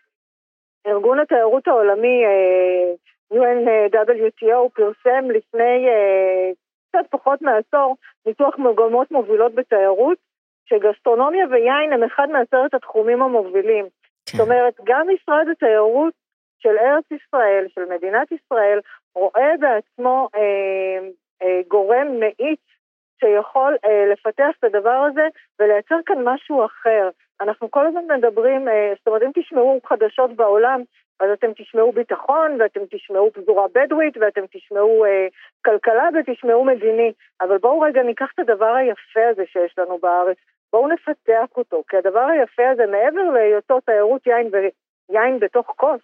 ארגון התיירות העולמי, אה, UNWTO, פרסם לפני אה, קצת פחות מעשור ניתוח מגמות מובילות בתיירות, שגסטרונומיה ויין הם אחד מעשרת התחומים המובילים. כן. זאת אומרת, גם משרד התיירות של ארץ ישראל, של מדינת ישראל, רואה בעצמו אה, אה, גורם מאיץ שיכול אה, לפתח את הדבר הזה ולייצר כאן משהו אחר. אנחנו כל הזמן מדברים, אה, זאת אומרת, אם תשמעו חדשות בעולם, אז אתם תשמעו ביטחון, ואתם תשמעו פזורה בדואית, ואתם תשמעו אה, כלכלה ותשמעו מדיני. אבל בואו רגע ניקח את הדבר היפה הזה שיש לנו בארץ, בואו נפתח אותו, כי הדבר היפה הזה, מעבר להיותו תיירות יין ויין בתוך כוס,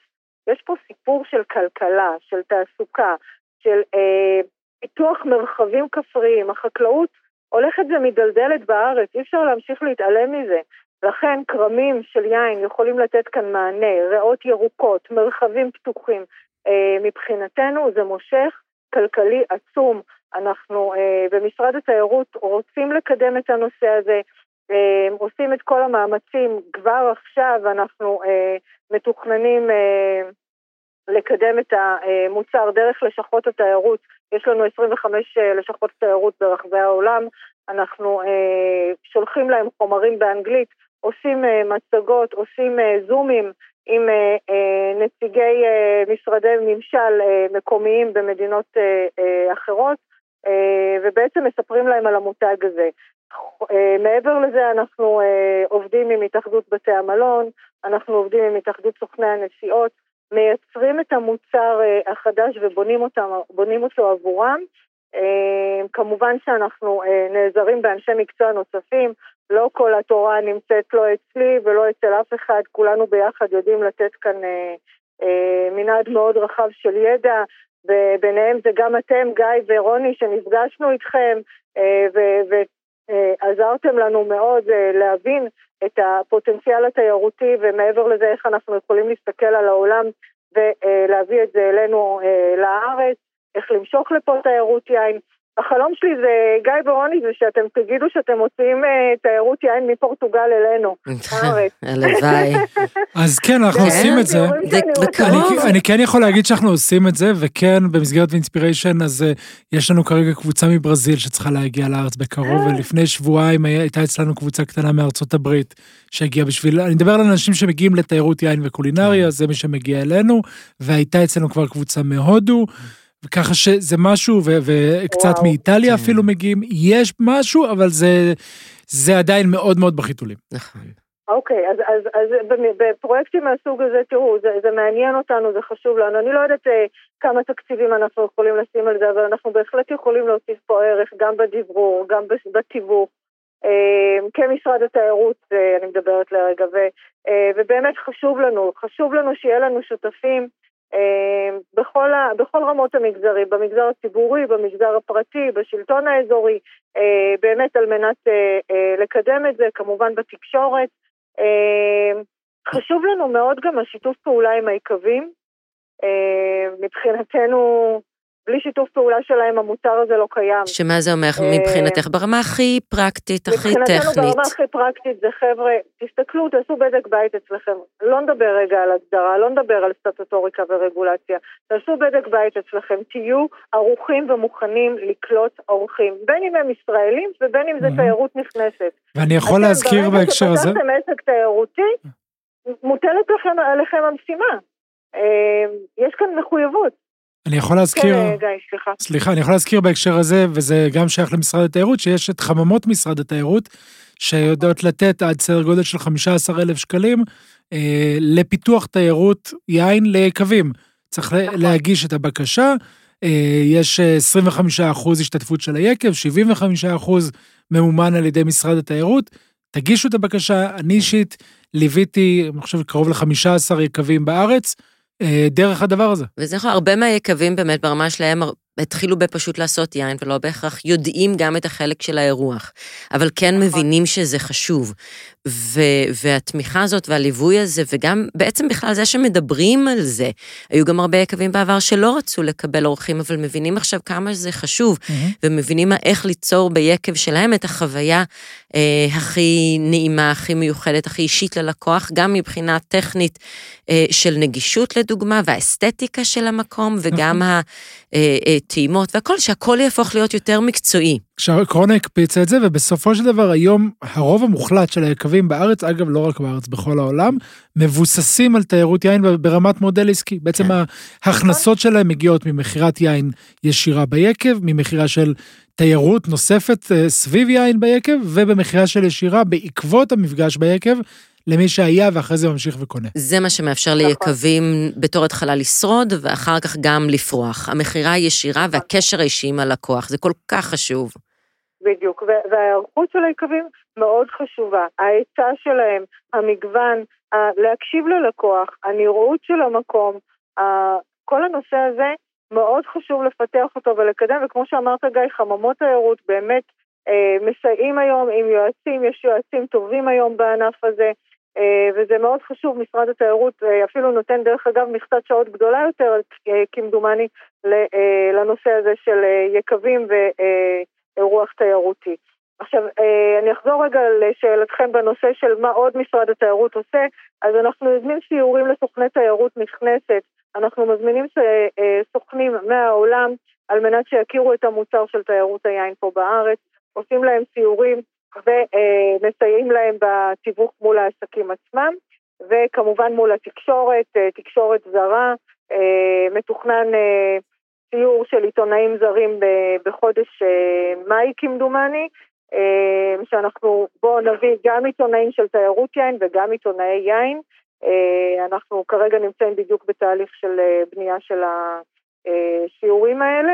יש פה סיפור של כלכלה, של תעסוקה, של אה, פיתוח מרחבים כפריים. החקלאות הולכת ומדלדלת בארץ, אי אפשר להמשיך להתעלם מזה. לכן כרמים של יין יכולים לתת כאן מענה, ריאות ירוקות, מרחבים פתוחים. אה, מבחינתנו זה מושך כלכלי עצום. אנחנו אה, במשרד התיירות רוצים לקדם את הנושא הזה, עושים את כל המאמצים. כבר עכשיו אנחנו אה, מתוכננים אה, לקדם את המוצר דרך לשכות התיירות. יש לנו 25 אה, לשכות תיירות ברחבי העולם. אנחנו אה, שולחים להם חומרים באנגלית, עושים אה, מצגות, עושים אה, זומים עם אה, אה, נציגי אה, משרדי ממשל אה, מקומיים במדינות אה, אה, אחרות, אה, ובעצם מספרים להם על המותג הזה. אה, מעבר לזה אנחנו אה, עובדים עם התאחדות בתי המלון, אנחנו עובדים עם התאחדות סוכני הנסיעות, מייצרים את המוצר אה, החדש ובונים אותם, אותו עבורם. כמובן שאנחנו נעזרים באנשי מקצוע נוספים, לא כל התורה נמצאת לא אצלי ולא אצל אף אחד, כולנו ביחד יודעים לתת כאן מנעד מאוד רחב של ידע, וביניהם זה גם אתם, גיא ורוני, שנפגשנו איתכם, ועזרתם לנו מאוד להבין את הפוטנציאל התיירותי, ומעבר לזה איך אנחנו יכולים להסתכל על העולם ולהביא את זה אלינו לארץ, איך למשוך לפה תיירות יין. החלום שלי זה, גיא ורוני, זה שאתם תגידו שאתם מוציאים אה, תיירות יין מפורטוגל אלינו, הלוואי. אז כן, אנחנו כן? עושים את זה. אני כן יכול להגיד שאנחנו עושים את זה, וכן, במסגרת אינספיריישן, אז אה, יש לנו כרגע קבוצה מברזיל שצריכה להגיע לארץ בקרוב, אה. ולפני שבועיים הייתה אצלנו קבוצה קטנה מארצות הברית, שהגיעה בשביל, אני מדבר על אנשים שמגיעים לתיירות יין וקולינריה, זה מי שמגיע אלינו, והייתה אצלנו כבר קבוצה מהודו. ככה שזה משהו, ו- וקצת וואו. מאיטליה כן. אפילו מגיעים, יש משהו, אבל זה, זה עדיין מאוד מאוד בחיתולים. נכון. אוקיי, אז, אז, אז בפרויקטים מהסוג הזה, תראו, זה, זה מעניין אותנו, זה חשוב לנו. אני לא יודעת אה, כמה תקציבים אנחנו יכולים לשים על זה, אבל אנחנו בהחלט יכולים להוסיף פה ערך גם בדברור, גם בתיווך. אה, כמשרד התיירות, אה, אני מדברת לרגע, ו, אה, ובאמת חשוב לנו, חשוב לנו שיהיה לנו שותפים בכל, ה, בכל רמות המגזרים, במגזר הציבורי, במגזר הפרטי, בשלטון האזורי, אה, באמת על מנת אה, לקדם את זה, כמובן בתקשורת. חשוב לנו מאוד גם השיתוף פעולה עם היקבים. מבחינתנו, בלי שיתוף פעולה שלהם המוצר הזה לא קיים. שמה זה אומר אה, מבחינתך? ברמה הכי פרקטית, הכי טכנית. מבחינתנו ברמה הכי פרקטית זה חבר'ה, תסתכלו, תעשו בדק בית אצלכם. לא נדבר רגע על הגדרה, לא נדבר על סטטוטוריקה ורגולציה. תעשו בדק בית אצלכם, תהיו ערוכים ומוכנים לקלוט אורחים, בין אם הם ישראלים ובין אם זה תיירות נכנסת. ואני יכול להזכיר בהקשר הזה... אתם ברגע שפתחתם עסק תיירותי, מוטלת לכם, עליכם המשימה. אה, יש כאן מחויבות. אני יכול להזכיר, כן, גיא, סליחה. סליחה, אני יכול להזכיר בהקשר הזה, וזה גם שייך למשרד התיירות, שיש את חממות משרד התיירות, שיודעות לתת עד סדר גודל של 15,000 שקלים אה, לפיתוח תיירות יין ליקבים. צריך נכון. להגיש את הבקשה, אה, יש 25 אחוז השתתפות של היקב, 75 אחוז ממומן על ידי משרד התיירות. תגישו את הבקשה, אני אישית ליוויתי, אני חושב, קרוב ל-15 יקבים בארץ. אה, דרך הדבר הזה. וזה יכול, הרבה מהיקבים באמת ברמה שלהם התחילו בפשוט לעשות יין, ולא בהכרח יודעים גם את החלק של האירוח, אבל כן נכון. מבינים שזה חשוב. ו- והתמיכה הזאת והליווי הזה, וגם בעצם בכלל זה שמדברים על זה. היו גם הרבה יקבים בעבר שלא רצו לקבל אורחים, אבל מבינים עכשיו כמה זה חשוב, mm-hmm. ומבינים איך ליצור ביקב שלהם את החוויה אה, הכי נעימה, הכי מיוחדת, הכי אישית ללקוח, גם מבחינה טכנית אה, של נגישות לדוגמה, והאסתטיקה של המקום, וגם mm-hmm. הטעימות והכל, שהכל יהפוך להיות יותר מקצועי. שהקורונה הקפיצה את זה, ובסופו של דבר היום הרוב המוחלט של היקבים בארץ, אגב לא רק בארץ, בכל העולם, מבוססים על תיירות יין ברמת מודל עסקי. בעצם כן. ההכנסות שלהם מגיעות ממכירת יין ישירה ביקב, ממכירה של תיירות נוספת אה, סביב יין ביקב, ובמכירה של ישירה בעקבות המפגש ביקב. למי שהיה ואחרי זה ממשיך וקונה. זה מה שמאפשר נכון. ליקבים בתור התחלה לשרוד, ואחר כך גם לפרוח. המכירה הישירה והקשר האישי עם הלקוח, זה כל כך חשוב. בדיוק, וההיערכות של היקבים מאוד חשובה. ההיצע שלהם, המגוון, להקשיב ללקוח, הנראות של המקום, כל הנושא הזה מאוד חשוב לפתח אותו ולקדם, וכמו שאמרת גיא, חממות תיירות באמת אה, מסייעים היום עם יועצים, יש יועצים טובים היום בענף הזה, אה, וזה מאוד חשוב, משרד התיירות אה, אפילו נותן דרך אגב מכסת שעות גדולה יותר, אה, כמדומני, אה, לנושא הזה של אה, יקבים ואירוח תיירותי. עכשיו, אה, אני אחזור רגע לשאלתכם בנושא של מה עוד משרד התיירות עושה, אז אנחנו יוזמים סיורים לסוכני תיירות נכנסת, אנחנו מזמינים אה, סוכנים מהעולם על מנת שיכירו את המוצר של תיירות היין פה בארץ, עושים להם סיורים ומסייעים להם בתיווך מול העסקים עצמם, וכמובן מול התקשורת, אה, תקשורת זרה, מתוכנן סיור של עיתונאים זרים בחודש מאי כמדומני, אה, שאנחנו, בואו נביא גם עיתונאים של תיירות יין וגם עיתונאי יין. אה, אנחנו כרגע נמצאים בדיוק בתהליך של אה, בנייה של השיעורים האלה.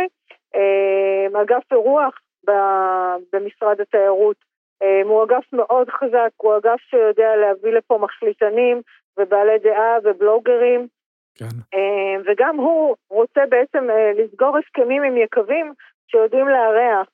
אגף אירוח במשרד התיירות הוא אגף מאוד חזק, הוא אגף שיודע להביא לפה מחליטנים ובעלי דעה ובלוגרים. כן. וגם הוא רוצה בעצם לסגור הסכמים עם יקבים שיודעים לארח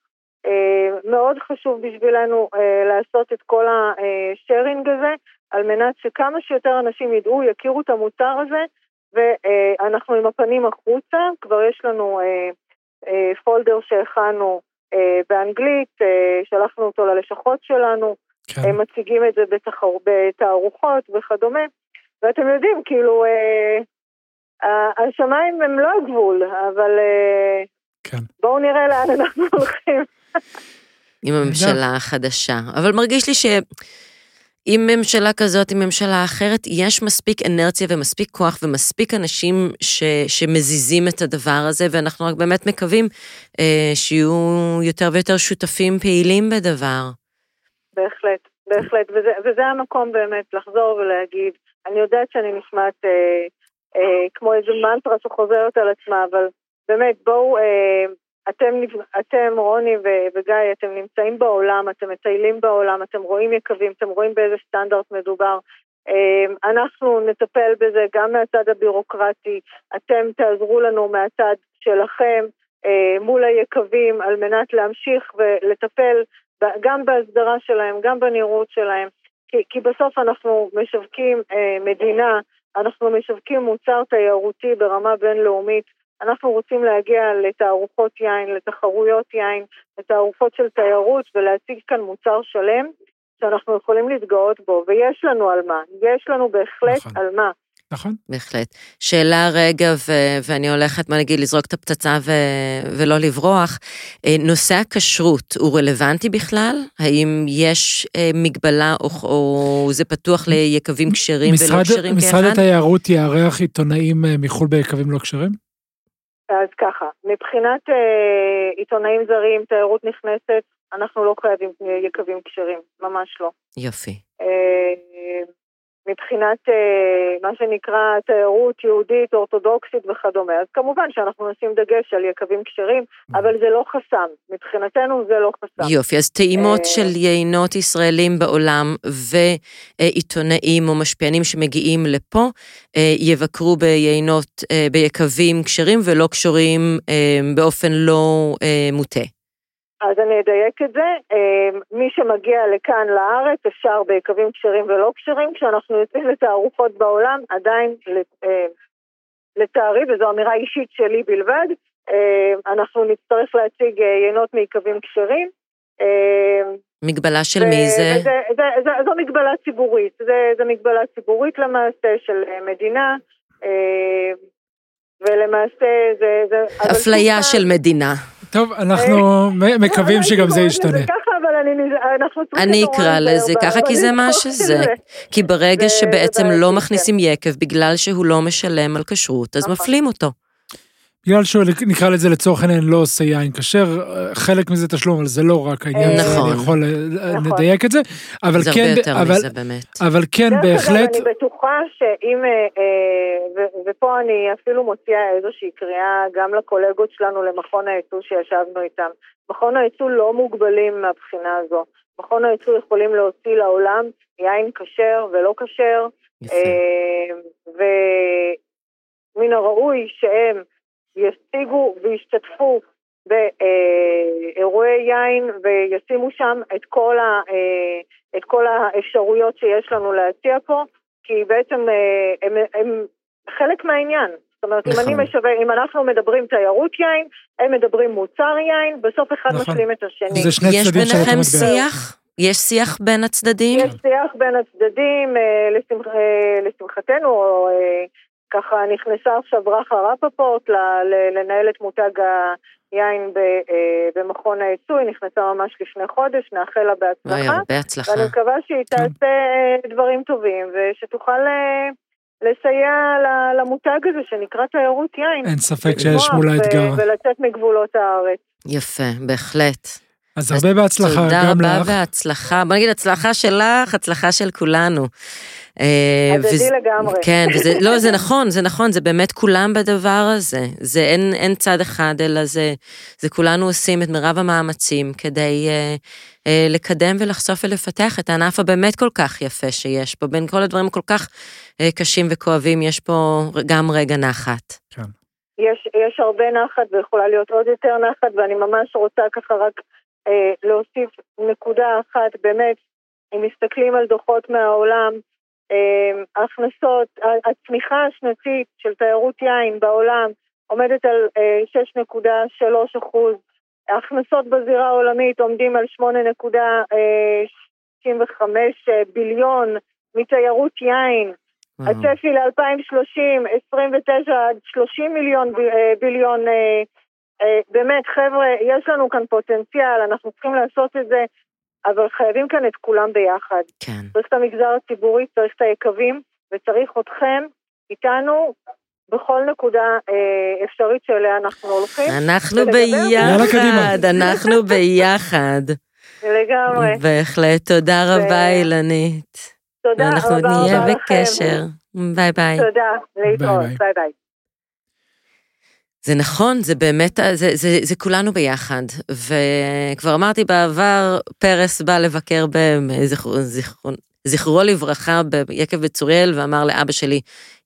אה, מאוד חשוב בשבילנו אה, לעשות את כל השארינג הזה, על מנת שכמה שיותר אנשים ידעו, יכירו את המוצר הזה, ואנחנו עם הפנים החוצה, כבר יש לנו אה, פולדר שהכנו באנגלית, שלחנו אותו ללשכות שלנו, כן. מציגים את זה בתחר... בתערוכות וכדומה, ואתם יודעים, כאילו, השמיים הם לא הגבול, אבל כן. בואו נראה לאן אנחנו הולכים. עם הממשלה החדשה. אבל מרגיש לי שעם ממשלה כזאת, עם ממשלה אחרת, יש מספיק אנרציה ומספיק כוח ומספיק אנשים ש, שמזיזים את הדבר הזה, ואנחנו רק באמת מקווים אה, שיהיו יותר ויותר שותפים פעילים בדבר. בהחלט, בהחלט, וזה, וזה המקום באמת לחזור ולהגיד, אני יודעת שאני נשמעת אה, אה, כמו איזה מנטרה שחוזרת על עצמה, אבל באמת, בואו, אה, אתם, אתם, רוני וגיא, אתם נמצאים בעולם, אתם מטיילים בעולם, אתם רואים יקבים, אתם רואים באיזה סטנדרט מדובר. אה, אנחנו נטפל בזה גם מהצד הבירוקרטי, אתם תעזרו לנו מהצד שלכם אה, מול היקבים על מנת להמשיך ולטפל גם בהסדרה שלהם, גם בנראות שלהם, כי, כי בסוף אנחנו משווקים אה, מדינה, אנחנו משווקים מוצר תיירותי ברמה בינלאומית אנחנו רוצים להגיע לתערוכות יין, לתחרויות יין, לתערוכות של תיירות ולהציג כאן מוצר שלם שאנחנו יכולים להתגאות בו, ויש לנו על מה, יש לנו בהחלט נכון. על מה. נכון. בהחלט. שאלה רגע, ו- ואני הולכת, מה נגיד, לזרוק את הפצצה ו- ולא לברוח. אה, נושא הכשרות הוא רלוונטי בכלל? האם יש אה, מגבלה או, או זה פתוח ליקבים כשרים ולא כשרים כאחד? משרד התיירות יארח עיתונאים אה, מחו"ל ביקבים לא כשרים? אז ככה, מבחינת אה, עיתונאים זרים, תיירות נכנסת, אנחנו לא חייבים יקבים כשרים, ממש לא. יופי. אה, מבחינת אה, מה שנקרא תיירות יהודית, אורתודוקסית וכדומה. אז כמובן שאנחנו נשים דגש על יקבים כשרים, אבל זה לא חסם. מבחינתנו זה לא חסם. יופי, אז טעימות אה, של יינות ישראלים בעולם ועיתונאים או משפיענים שמגיעים לפה, אה, יבקרו ביינות, ביקבים כשרים ולא קשורים באופן לא מוטה. אז אני אדייק את זה. אה, מי שמגיע לכאן לארץ אפשר ביקבים כשרים ולא כשרים. כשאנחנו יוצאים לתערוכות בעולם, עדיין אה, לצערי, וזו אמירה אישית שלי בלבד, אה, אנחנו נצטרך להציג יינות מיקבים כשרים. מגבלה של מי זה? זה, זה, זה? זו מגבלה ציבורית, זה, זה מגבלה ציבורית למעשה של מדינה, ולמעשה זה... זה אפליה של מדינה. טוב, אנחנו מקווים שגם זה ישתנה. אני אקרא לזה ככה, כי זה מה שזה. כי ברגע שבעצם לא מכניסים יקב בגלל שהוא לא משלם על כשרות, אז נכון. מפלים אותו. בגלל שהוא נקרא לזה לצורך העניין לא עושה יין כשר, חלק מזה תשלום, אבל זה לא רק העניין, נכון, אני יכול נכון. לדייק את זה, אבל זה כן, הרבה יותר אבל, מזה באמת. אבל כן בהחלט. אני בטוחה שאם, אה, אה, ופה אני אפילו מוציאה איזושהי קריאה גם לקולגות שלנו למכון הייצוא שישבנו איתם. מכון הייצוא לא מוגבלים מהבחינה הזו. מכון הייצוא יכולים להוציא לעולם יין כשר ולא כשר, אה, ומן הראוי שהם ישיגו וישתתפו באירועי יין וישימו שם את כל, ה, את כל האפשרויות שיש לנו להציע פה, כי בעצם אה, הם, הם חלק מהעניין. זאת אומרת, נכון. אם, אני נכון. משווה, אם אנחנו מדברים תיירות יין, הם מדברים מוצר יין, בסוף אחד נכון. משלים את השני. זה שני יש ביניכם שיח? יש שיח בין הצדדים? יש שיח בין הצדדים, אה, לשמח, אה, לשמחתנו, או ככה נכנסה עכשיו ברכה רפפורט לנהל את מותג היין אה, במכון הייצוא, היא נכנסה ממש לפני חודש, נאחל לה בהצלחה. בהצלחה. ואני מקווה שהיא תעשה אה, דברים טובים, ושתוכל אה, לסייע למותג הזה שנקרא תיירות יין. אין ספק שיש מולה אתגר. ולצאת מגבולות הארץ. יפה, בהחלט. אז הרבה בהצלחה גם לך. תודה רבה והצלחה. בוא נגיד הצלחה שלך, הצלחה של כולנו. אה, הדדי לגמרי. כן, וזה, לא, זה נכון, זה נכון, זה באמת כולם בדבר הזה. זה אין, אין צד אחד, אלא זה, זה כולנו עושים את מרב המאמצים כדי אה, אה, לקדם ולחשוף ולפתח את הענף הבאמת כל כך יפה שיש פה. בין כל הדברים הכל כך אה, קשים וכואבים, יש פה גם רגע נחת. כן. יש, יש הרבה נחת ויכולה להיות עוד יותר נחת, ואני ממש רוצה ככה רק אה, להוסיף נקודה אחת, באמת, אם מסתכלים על דוחות מהעולם, ההכנסות, הצמיחה השנתית של תיירות יין בעולם עומדת על 6.3 אה, אחוז, ההכנסות בזירה העולמית עומדים על 8.65 ביליון מתיירות יין, הצפי ל-2030, 29 עד 30 מיליון ביליון אה, באמת, חבר'ה, יש לנו כאן פוטנציאל, אנחנו צריכים לעשות את זה, אבל חייבים כאן את כולם ביחד. כן. צריך את המגזר הציבורי, צריך את היקבים, וצריך אתכם איתנו בכל נקודה אה, אפשרית שאליה אנחנו הולכים. אנחנו ביחד, אנחנו ביחד. לגמרי. בהחלט, תודה רבה אילנית. תודה רבה אנחנו נהיה בקשר. ביי ביי. תודה, להתראות, ביי ביי. זה נכון, זה באמת, זה, זה, זה כולנו ביחד. וכבר אמרתי בעבר, פרס בא לבקר בזכרו, זכרו, זכרו לברכה ביקב בצוריאל, ואמר לאבא שלי,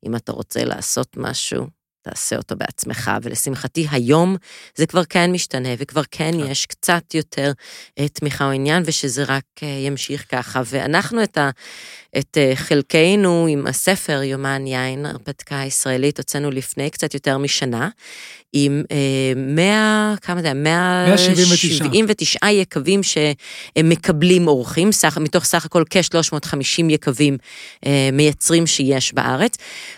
אם אתה רוצה לעשות משהו, תעשה אותו בעצמך, ולשמחתי היום זה כבר כן משתנה, וכבר כן, כן. יש קצת יותר uh, תמיכה או עניין, ושזה רק uh, ימשיך ככה. ואנחנו את, ה, את uh, חלקנו עם הספר יומן יין, הרפתקה הישראלית, הוצאנו לפני קצת יותר משנה, עם אה, 100, כמה זה, 179 יקבים שמקבלים אורחים, סך, מתוך סך הכל כ-350 יקבים אה, מייצרים שיש בארץ,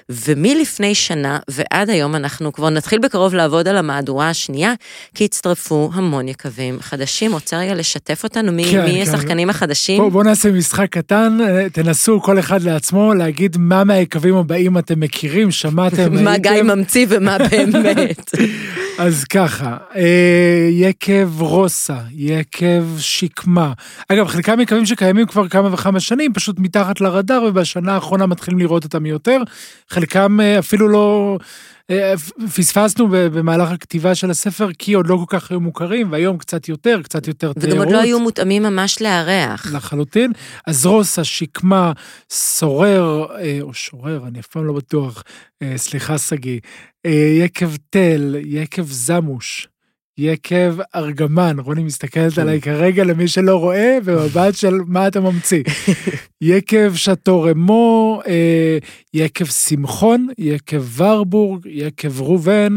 ומלפני שנה ועד היום אנחנו כבר נתחיל בקרוב לעבוד על המהדורה השנייה, כי הצטרפו המון יקבים חדשים. רוצה רגע לשתף אותנו מי, כן, מי כן. השחקנים החדשים? בואו בוא נעשה משחק קטן, אה, תנסו כל אחד לעצמו להגיד מה מהיקבים הבאים אתם מכירים, שמעתם, מה גיא ממציא ומה באמת. אז ככה, אה, יקב רוסה, יקב שקמה. אגב, חלקם יקבים שקיימים כבר כמה וכמה שנים, פשוט מתחת לרדאר, ובשנה האחרונה מתחילים לראות אותם יותר. חלקם אה, אפילו לא... אה, פספסנו במהלך הכתיבה של הספר, כי עוד לא כל כך היו מוכרים, והיום קצת יותר, קצת יותר תיירות. וגם עוד לא היו מותאמים ממש לארח. לחלוטין. אז רוסה, שקמה, סורר, או שורר, אני אף פעם לא בטוח, סליחה, שגיא, יקב תל, יקב זמוש, יקב ארגמן. רוני מסתכלת עליי כרגע למי שלא רואה, במבט של מה אתה ממציא. יקב שאטו רמו, יקב שמחון, יקב ורבורג, יקב ראובן,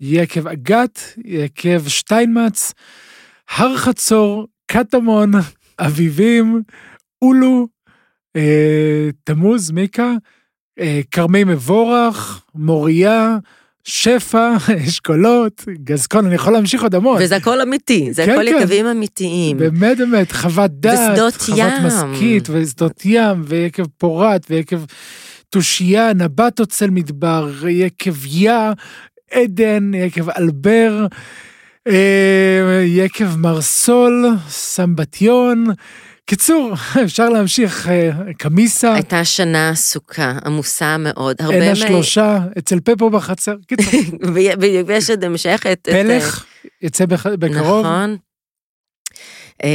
יקב אגת, יקב שטיינמץ, הר חצור, קטמון, אביבים, אולו, אה, תמוז, מיקה, אה, כרמי מבורך, מוריה, שפע, אשכולות, גזקון, אני יכול להמשיך עוד המון. וזה הכל אמיתי, זה כן, הכל כן. יקבים אמיתיים. באמת באמת, חוות דעת, חוות ים. משכית, ושדות ים, ויקב פורת, ויקב תושייה, נבט אוצל מדבר, יקב יא, עדן, יקב אלבר, אה, יקב מרסול, סמבטיון. קיצור, אפשר להמשיך, אה, קמיסה, הייתה שנה עסוקה, עמוסה מאוד. הרבה מה- השלושה, אצל פפו בחצר. קיצור, ויש עוד המשך את... את, אה, פלך יצא בקרוב. נכון. אמ,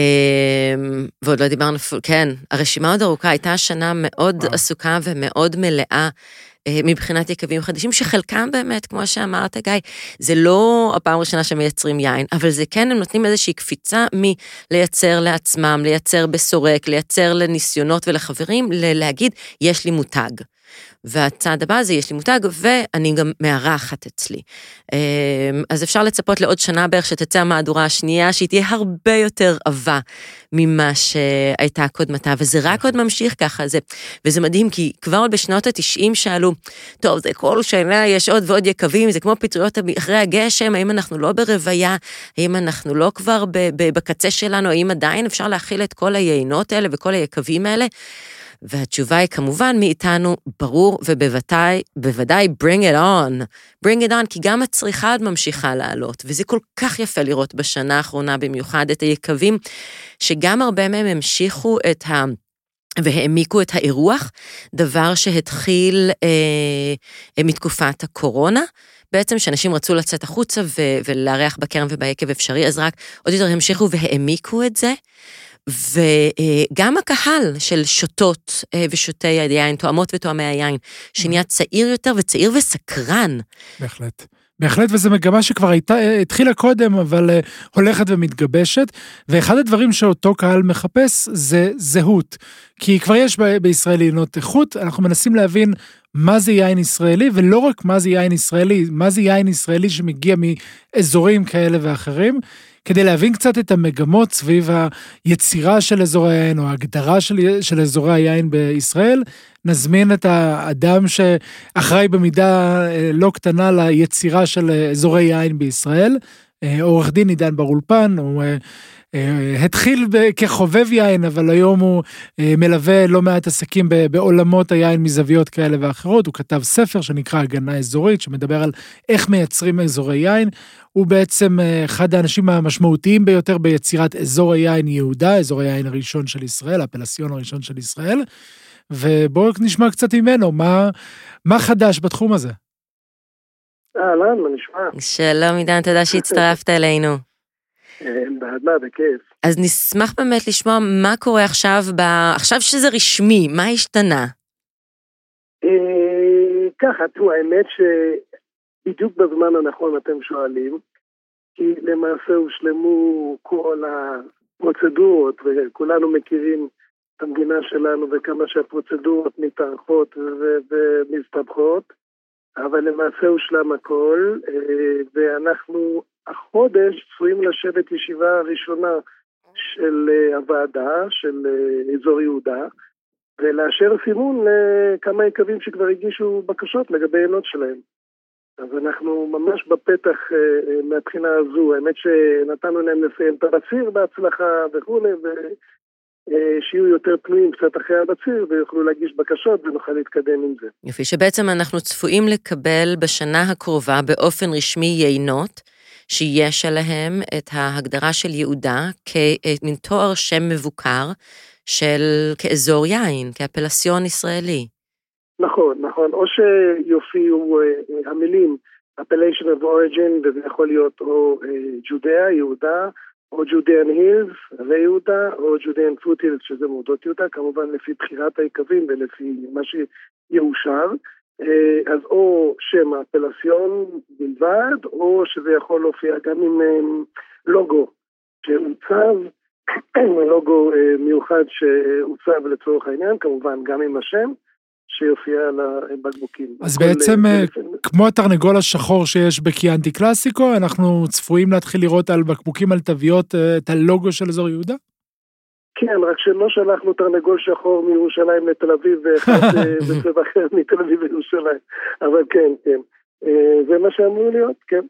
ועוד לא דיברנו, כן, הרשימה עוד ארוכה, הייתה שנה מאוד וואו. עסוקה ומאוד מלאה. אה, מבחינת יקבים חדשים, שחלקם באמת, כמו שאמרת, גיא, זה לא הפעם הראשונה שמייצרים יין, אבל זה כן, הם נותנים איזושהי קפיצה מלייצר לעצמם, לייצר בסורק, לייצר לניסיונות ולחברים, ל- להגיד, יש לי מותג. והצעד הבא זה יש לי מותג, ואני גם מארחת אצלי. אמ, אז אפשר לצפות לעוד שנה בערך שתצא המהדורה השנייה, שהיא תהיה הרבה יותר עבה ממה שהייתה קודמתה, וזה רק עוד ממשיך ככה, זה, וזה מדהים, כי כבר עוד בשנות ה-90 שאלו, טוב, זה כל שנה יש עוד ועוד יקבים, זה כמו פטריות אחרי הגשם, האם אנחנו לא ברוויה, האם אנחנו לא כבר בקצה שלנו, האם עדיין אפשר להכיל את כל היינות האלה וכל היקבים האלה? והתשובה היא כמובן מאיתנו, ברור ובוודאי, בוודאי bring it on. bring it on, כי גם הצריכה עוד ממשיכה לעלות, וזה כל כך יפה לראות בשנה האחרונה במיוחד את היקבים, שגם הרבה מהם המשיכו את ה... והעמיקו את האירוח, דבר שהתחיל אה, מתקופת הקורונה. בעצם שאנשים רצו לצאת החוצה ולארח בכרם וביקב אפשרי, אז רק עוד יותר המשיכו והעמיקו את זה. וגם הקהל של שוטות אה, ושותי היין, תואמות ותואמי היין, שנהיה צעיר יותר וצעיר וסקרן. בהחלט. בהחלט, וזו מגמה שכבר הייתה, התחילה קודם, אבל uh, הולכת ומתגבשת, ואחד הדברים שאותו קהל מחפש זה זהות. כי כבר יש ב- בישראל יינות איכות, אנחנו מנסים להבין מה זה יין ישראלי, ולא רק מה זה יין ישראלי, מה זה יין ישראלי שמגיע מאזורים כאלה ואחרים, כדי להבין קצת את המגמות סביב היצירה של אזורי היין, או ההגדרה של, של אזורי היין בישראל, נזמין את האדם שאחראי במידה אה, לא קטנה ליצירה של אה, אזורי יין בישראל, אה, עורך דין עידן בר אולפן, הוא התחיל ב- כחובב יין, אבל היום הוא אה, מלווה לא מעט עסקים בעולמות היין מזוויות כאלה ואחרות, הוא כתב ספר שנקרא הגנה אזורית, שמדבר על איך מייצרים אזורי יין. הוא בעצם אה, אחד האנשים המשמעותיים ביותר ביצירת אזור היין יהודה, אזור היין הראשון של ישראל, הפלסיון הראשון של ישראל. ובואו נשמע קצת ממנו, מה, מה חדש בתחום הזה? אהלן, מה נשמע? שלום עידן, תודה שהצטרפת אלינו. אין בעד מה, בכיף. אז נשמח באמת לשמוע מה קורה עכשיו, ב... עכשיו שזה רשמי, מה השתנה? אה, ככה, תראו, האמת שבדיוק בזמן הנכון אתם שואלים, כי למעשה הושלמו כל הפרוצדורות, וכולנו מכירים את המדינה שלנו וכמה שהפרוצדורות מתארכות ומסתבכות, אבל למעשה הושלם הכל, אה, ואנחנו החודש צפויים לשבת ישיבה ראשונה של אה, הוועדה, של אה, אזור יהודה, ולאשר סימון לכמה יקבים שכבר הגישו בקשות לגבי עינות שלהם. אז אנחנו ממש בפתח אה, מהבחינה הזו, האמת שנתנו להם לסיים את הבציר בהצלחה וכולי, ושיהיו יותר פנויים קצת אחרי הבציר ויוכלו להגיש בקשות ונוכל להתקדם עם זה. יופי, שבעצם אנחנו צפויים לקבל בשנה הקרובה באופן רשמי יינות, שיש עליהם את ההגדרה של יהודה כמין תואר שם מבוקר של כאזור יין, כאפלסיון ישראלי. נכון, נכון, או שיופיעו אה, אה, המילים appellation of origin, וזה יכול להיות או ג'ודאה, יהודה, או ג'ודיאן הילס, ויהודה, או ג'ודיאן פוט הילס, שזה מורדות יהודה, כמובן לפי בחירת היקבים ולפי מה שיאושר. אה, אז או שם אפלסיון בלבד, או שזה יכול להופיע גם עם אה, לוגו שעוצב, לוגו מיוחד שעוצב לצורך העניין, כמובן גם עם השם. שיופיע על הבקבוקים. אז בעצם, כמו התרנגול השחור שיש בקיאנטי קלאסיקו, אנחנו צפויים להתחיל לראות על בקבוקים על תוויות את הלוגו של אזור יהודה? כן, רק שלא שלחנו תרנגול שחור מירושלים לתל אביב ואחד אה, בצבע אחר מתל אביב לירושלים. אבל כן, כן. אה, זה מה שאמור להיות, כן.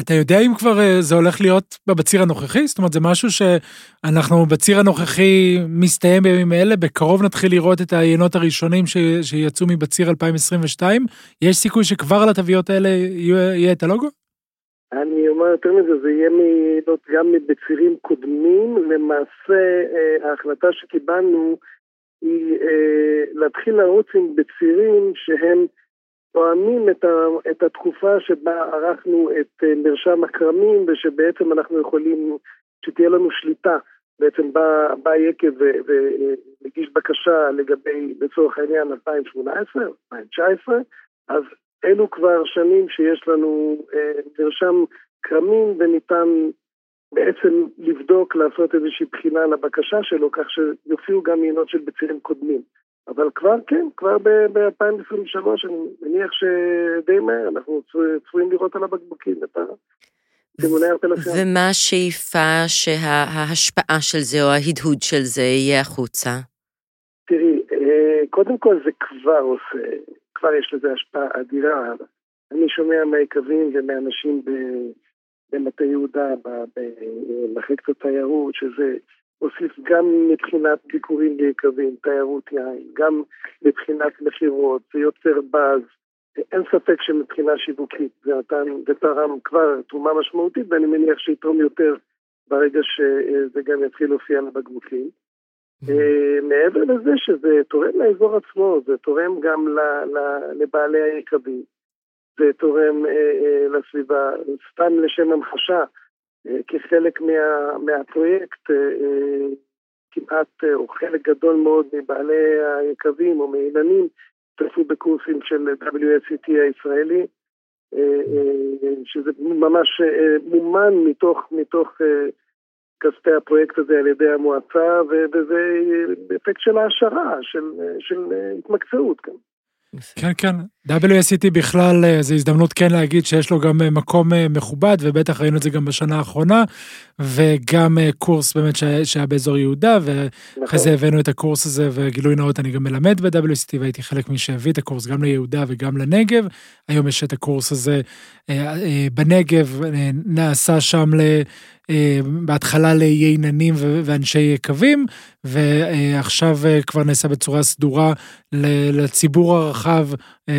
אתה יודע אם כבר אה, זה הולך להיות בציר הנוכחי? זאת אומרת, זה משהו שאנחנו בציר הנוכחי מסתיים בימים אלה, בקרוב נתחיל לראות את העיינות הראשונים ש... שיצאו מבציר 2022. יש סיכוי שכבר על התוויות האלה יהיה את הלוגו? אומר יותר מזה, זה יהיה מילות גם בצירים קודמים. למעשה, אה, ההחלטה שקיבלנו היא אה, להתחיל לרוץ עם בצירים שהם תואמים את, את התקופה שבה ערכנו את אה, מרשם הכרמים ושבעצם אנחנו יכולים, שתהיה לנו שליטה. בעצם בא, בא יקב ומגיש בקשה לגבי, לצורך העניין, 2018, 2019, אז אלו כבר שנים שיש לנו אה, מרשם כרמים וניתן בעצם לבדוק, לעשות איזושהי בחינה לבקשה שלו, כך שיופיעו גם יינות של בצירים קודמים. אבל כבר כן, כבר ב-2023, אני מניח שדי מהר אנחנו צפויים לראות על הבקבוקים את סימוני הפלסיון. ומה השאיפה שההשפעה של זה או ההדהוד של זה יהיה החוצה? תראי, אה, קודם כל זה כבר עושה, כבר יש לזה השפעה אדירה. אני שומע מהיקבים ומאנשים במטה יהודה, במחלקת התיירות, שזה הוסיף גם מבחינת ביקורים ביקבים, תיירות יין, גם מבחינת מכירות, זה יוצר באז. אין ספק שמבחינה שיווקית זה נתן, זה תרם כבר תרומה משמעותית, ואני מניח שיתרום יותר ברגע שזה גם יתחיל להופיע לבקבוקים. אה, מעבר לזה שזה תורם לאזור עצמו, זה תורם גם לבעלי היקבים, זה תורם אה, אה, לסביבה, סתם לשם המחשה, כחלק מה, מהפרויקט, כמעט, או חלק גדול מאוד מבעלי היקבים או מאילנים, השתתפו בקורסים של WSCT הישראלי, שזה ממש מומן מתוך, מתוך כספי הפרויקט הזה על ידי המועצה, וזה אפקט של העשרה, של, של התמקצעות כאן. כן, כן. WSCT בכלל, אה, זו הזדמנות כן להגיד שיש לו גם אה, מקום אה, מכובד, ובטח ראינו את זה גם בשנה האחרונה, וגם קורס באמת שהיה באזור יהודה, ואחרי זה נכון. הבאנו את הקורס הזה, וגילוי נאות, אני גם מלמד ב-WSCT, והייתי חלק מי שהביא את הקורס גם ליהודה וגם לנגב. היום יש את הקורס הזה בנגב, נעשה שם בהתחלה לייננים ואנשי יקבים, ועכשיו כבר נעשה בצורה סדורה לציבור הרחב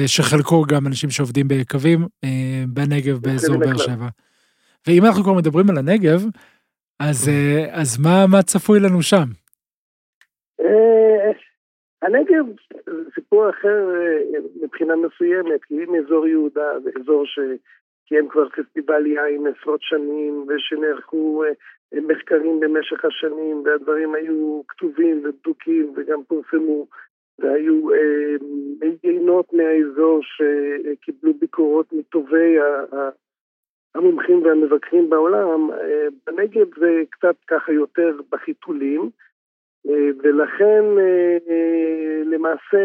שחלקו גם אנשים שעובדים בקווים אה, בנגב, באזור באר שבע. ואם אנחנו כבר מדברים על הנגב, אז, אה, אז מה, מה צפוי לנו שם? אה, הנגב זה סיפור אחר מבחינה מסוימת, כי אם אזור יהודה זה אזור שקיים כבר פסטיבל יין עשרות שנים, ושנערכו מחקרים במשך השנים, והדברים היו כתובים ובדוקים וגם פורסמו. והיו אה, יינות מהאזור שקיבלו ביקורות מטובי המומחים והמבקרים בעולם. אה, בנגב זה קצת ככה יותר בחיתולים, אה, ולכן למעשה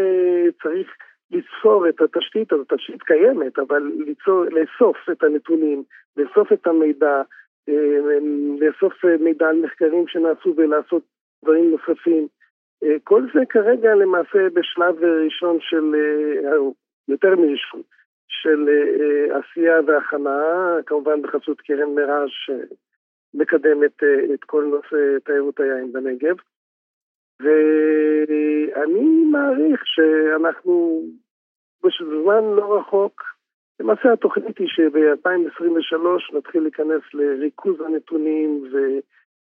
צריך ליצור את התשתית, אז התשתית קיימת, אבל ליצור, לאסוף את הנתונים, לאסוף את המידע, לאסוף מידע על מחקרים שנעשו ולעשות דברים נוספים. אה, כל זה כרגע למעשה בשלב ראשון של, אה, יותר מראשון, של אה, עשייה והכנה, כמובן בחסות קרן מיראז' שמקדמת את כל נושא תיירות היין בנגב. ואני מעריך שאנחנו בזמן לא רחוק, למעשה התוכנית היא שב-2023 נתחיל להיכנס לריכוז הנתונים ו...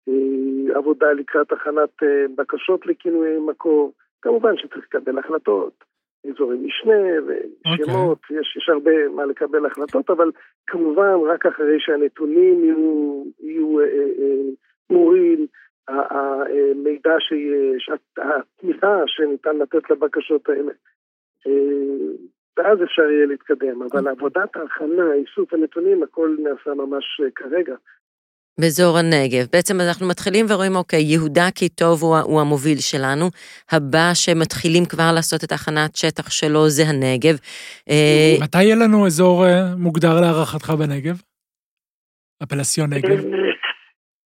אה, עבודה לקראת הכנת אה, בקשות לכינויי מקור, כמובן שצריך לקבל החלטות, אזורי משנה ושמות, okay. יש, יש הרבה מה לקבל החלטות, אבל כמובן רק אחרי שהנתונים יהיו, יהיו ברורים, אה, אה, המידע שיש, התמיכה שניתן לתת לבקשות האלה ואז אפשר יהיה להתקדם. אבל עבודת ההכנה, איסוף הנתונים, הכל נעשה ממש כרגע. באזור הנגב. בעצם אנחנו מתחילים ורואים, אוקיי, יהודה כי טוב הוא, הוא המוביל שלנו, הבא שמתחילים כבר לעשות את הכנת שטח שלו זה הנגב. אה, מתי יהיה לנו אזור אה, מוגדר להערכתך בנגב? הפלסיון נגב?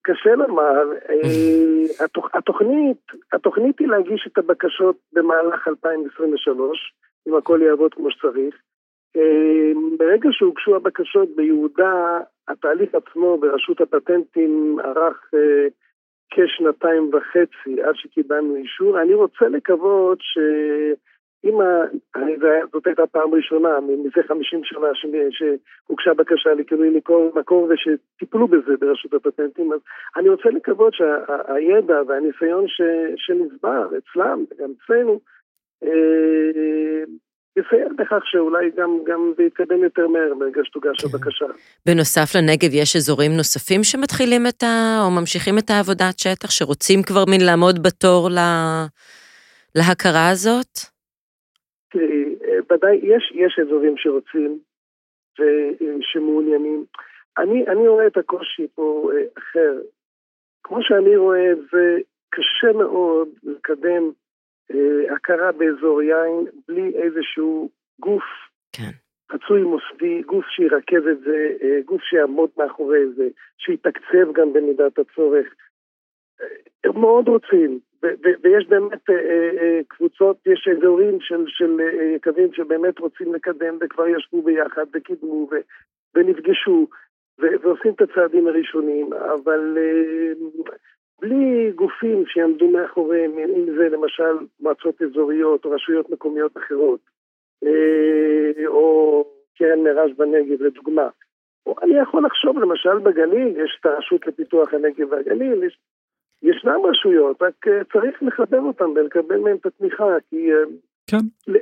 קשה לומר, אה, התוכנית, התוכנית היא להגיש את הבקשות במהלך 2023, אם הכל יעבוד כמו שצריך. ברגע שהוגשו הבקשות ביהודה, התהליך עצמו ברשות הפטנטים ארך אה, כשנתיים וחצי עד שקיבלנו אישור. אני רוצה לקוות שאם ה... זאת הייתה פעם ראשונה מזה 50 שנה שהוגשה בקשה לכינוי מקור, מקור ושטיפלו בזה ברשות הפטנטים, אז אני רוצה לקוות שהידע והניסיון ש... שנצבר אצלם וגם אצלנו אה, יסייע בכך שאולי גם, גם זה יתקדם יותר מהר ברגע שתוגש כן. הבקשה. בנוסף לנגב יש אזורים נוספים שמתחילים את ה... או ממשיכים את העבודת שטח, שרוצים כבר מין לעמוד בתור לה... להכרה הזאת? תראי, ודאי יש, יש אזורים שרוצים ושמעוניינים. אני, אני רואה את הקושי פה אה, אחר. כמו שאני רואה את זה, קשה מאוד לקדם אה, הכרה באזור יין בלי איזשהו גוף כן. מוסדי, גוף שירכז את זה, אה, גוף שיעמוד מאחורי זה, שיתקצב גם במידת הצורך. אה, הם מאוד רוצים, ויש באמת קבוצות, יש אזורים של, של יקבים שבאמת רוצים לקדם וכבר ישבו ביחד וקידמו ונפגשו ועושים את הצעדים הראשונים, אבל בלי גופים שיעמדו מאחוריהם, אם זה למשל מועצות אזוריות או רשויות מקומיות אחרות, אה, או קרן מרש בנגב לדוגמה. או אני יכול לחשוב למשל בגליל, יש את הרשות לפיתוח הנגב והגליל, יש, ישנם רשויות, רק אה, צריך לחבר אותן ולקבל מהן את התמיכה, כי אה, כן.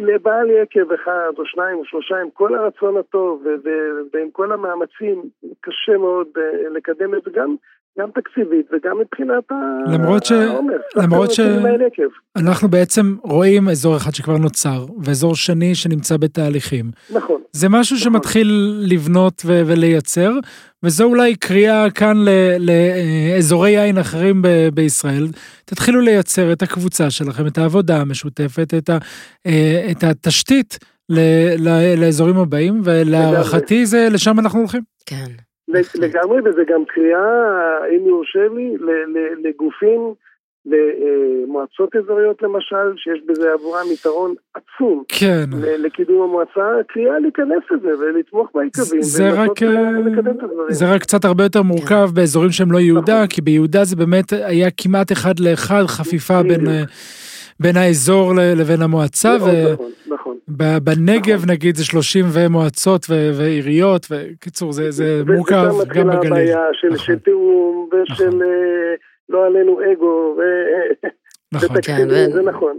לבעל יקב אחד או שניים או שלושה, עם כל הרצון הטוב ועם כל המאמצים, קשה מאוד לקדם את זה גם גם תקציבית וגם מבחינת למרות ש... העומס. למרות שאנחנו בעצם רואים אזור אחד שכבר נוצר, ואזור שני שנמצא בתהליכים. נכון. זה משהו נכון. שמתחיל לבנות ו- ולייצר, וזו אולי קריאה כאן לאזורי יין אחרים ב- בישראל. תתחילו לייצר את הקבוצה שלכם, את העבודה המשותפת, את, ה- אה, את התשתית ל- ל- לאזורים הבאים, ולהערכתי זה לשם אנחנו הולכים. כן. לגמרי, וזה גם קריאה, אם יורשה לי, לגופים, למועצות אזוריות למשל, שיש בזה עבורם יתרון עצום. כן. לקידום המועצה, קריאה להיכנס לזה ולתמוך בעיקבים. זה רק, זה רק קצת הרבה יותר מורכב באזורים שהם לא יהודה, נכון. כי ביהודה זה באמת היה כמעט אחד לאחד חפיפה בין... בין האזור לבין המועצה, ובנגב נכון. נגיד זה 30 ומועצות ועיריות, וקיצור זה, זה מורכב גם בגליל. ושם מתחילה הבעיה של נכון. תיאום ושל נכון. אה, לא עלינו אגו, נכון, כן, זה נכון.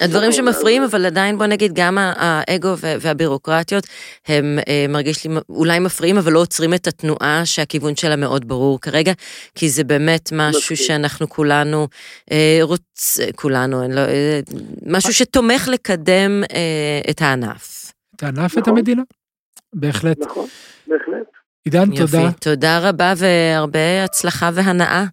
הדברים שמפריעים, אבל עדיין בוא נגיד גם האגו והבירוקרטיות הם אה, מרגיש לי אולי מפריעים, אבל לא עוצרים את התנועה שהכיוון שלה מאוד ברור כרגע, כי זה באמת משהו שאנחנו כולנו אה, רוצ... כולנו, לא, אה, משהו שתומך לקדם את הענף. את הענף, את נכון. המדינה. בהחלט. נכון, בהחלט. עידן, תודה. תודה רבה והרבה הצלחה והנאה.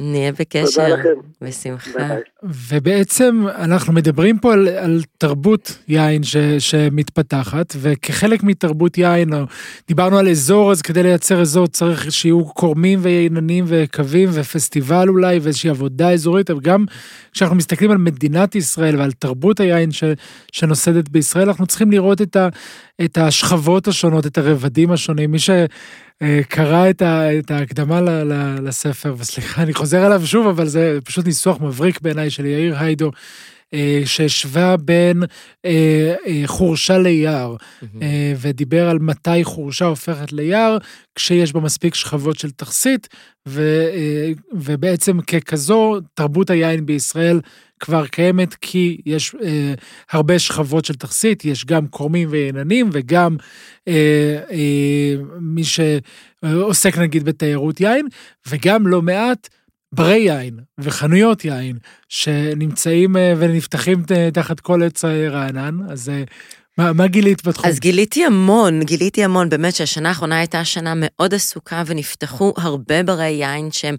נהיה בקשר. תודה לכם. בשמחה. ובעצם אנחנו מדברים פה על, על תרבות יין ש, שמתפתחת, וכחלק מתרבות יין, דיברנו על אזור, אז כדי לייצר אזור צריך שיהיו קורמים וייננים וקווים ופסטיבל אולי, ואיזושהי עבודה אזורית, אבל גם כשאנחנו מסתכלים על מדינת ישראל ועל תרבות היין ש, שנוסדת בישראל, אנחנו צריכים לראות את, ה, את השכבות השונות, את הרבדים השונים. מי ש... אה, קרא את, ה, את ההקדמה ל, ל, לספר, וסליחה, אני חוזר עליו שוב, אבל זה פשוט ניסוח מבריק בעיניי של יאיר היידו, שהשווה בין אה, חורשה ליער, ודיבר על מתי חורשה הופכת ליער, כשיש בה מספיק שכבות של תכסית, ובעצם ככזו, תרבות היין בישראל כבר קיימת כי יש אה, הרבה שכבות של תכסית, יש גם קורמים וייננים וגם אה, אה, מי שעוסק נגיד בתיירות יין, וגם לא מעט ברי יין וחנויות יין שנמצאים אה, ונפתחים תחת כל עץ רענן, אז מה, מה גילית בתחום? אז גיליתי המון, גיליתי המון, באמת שהשנה האחרונה הייתה שנה מאוד עסוקה ונפתחו הרבה ברי יין שהם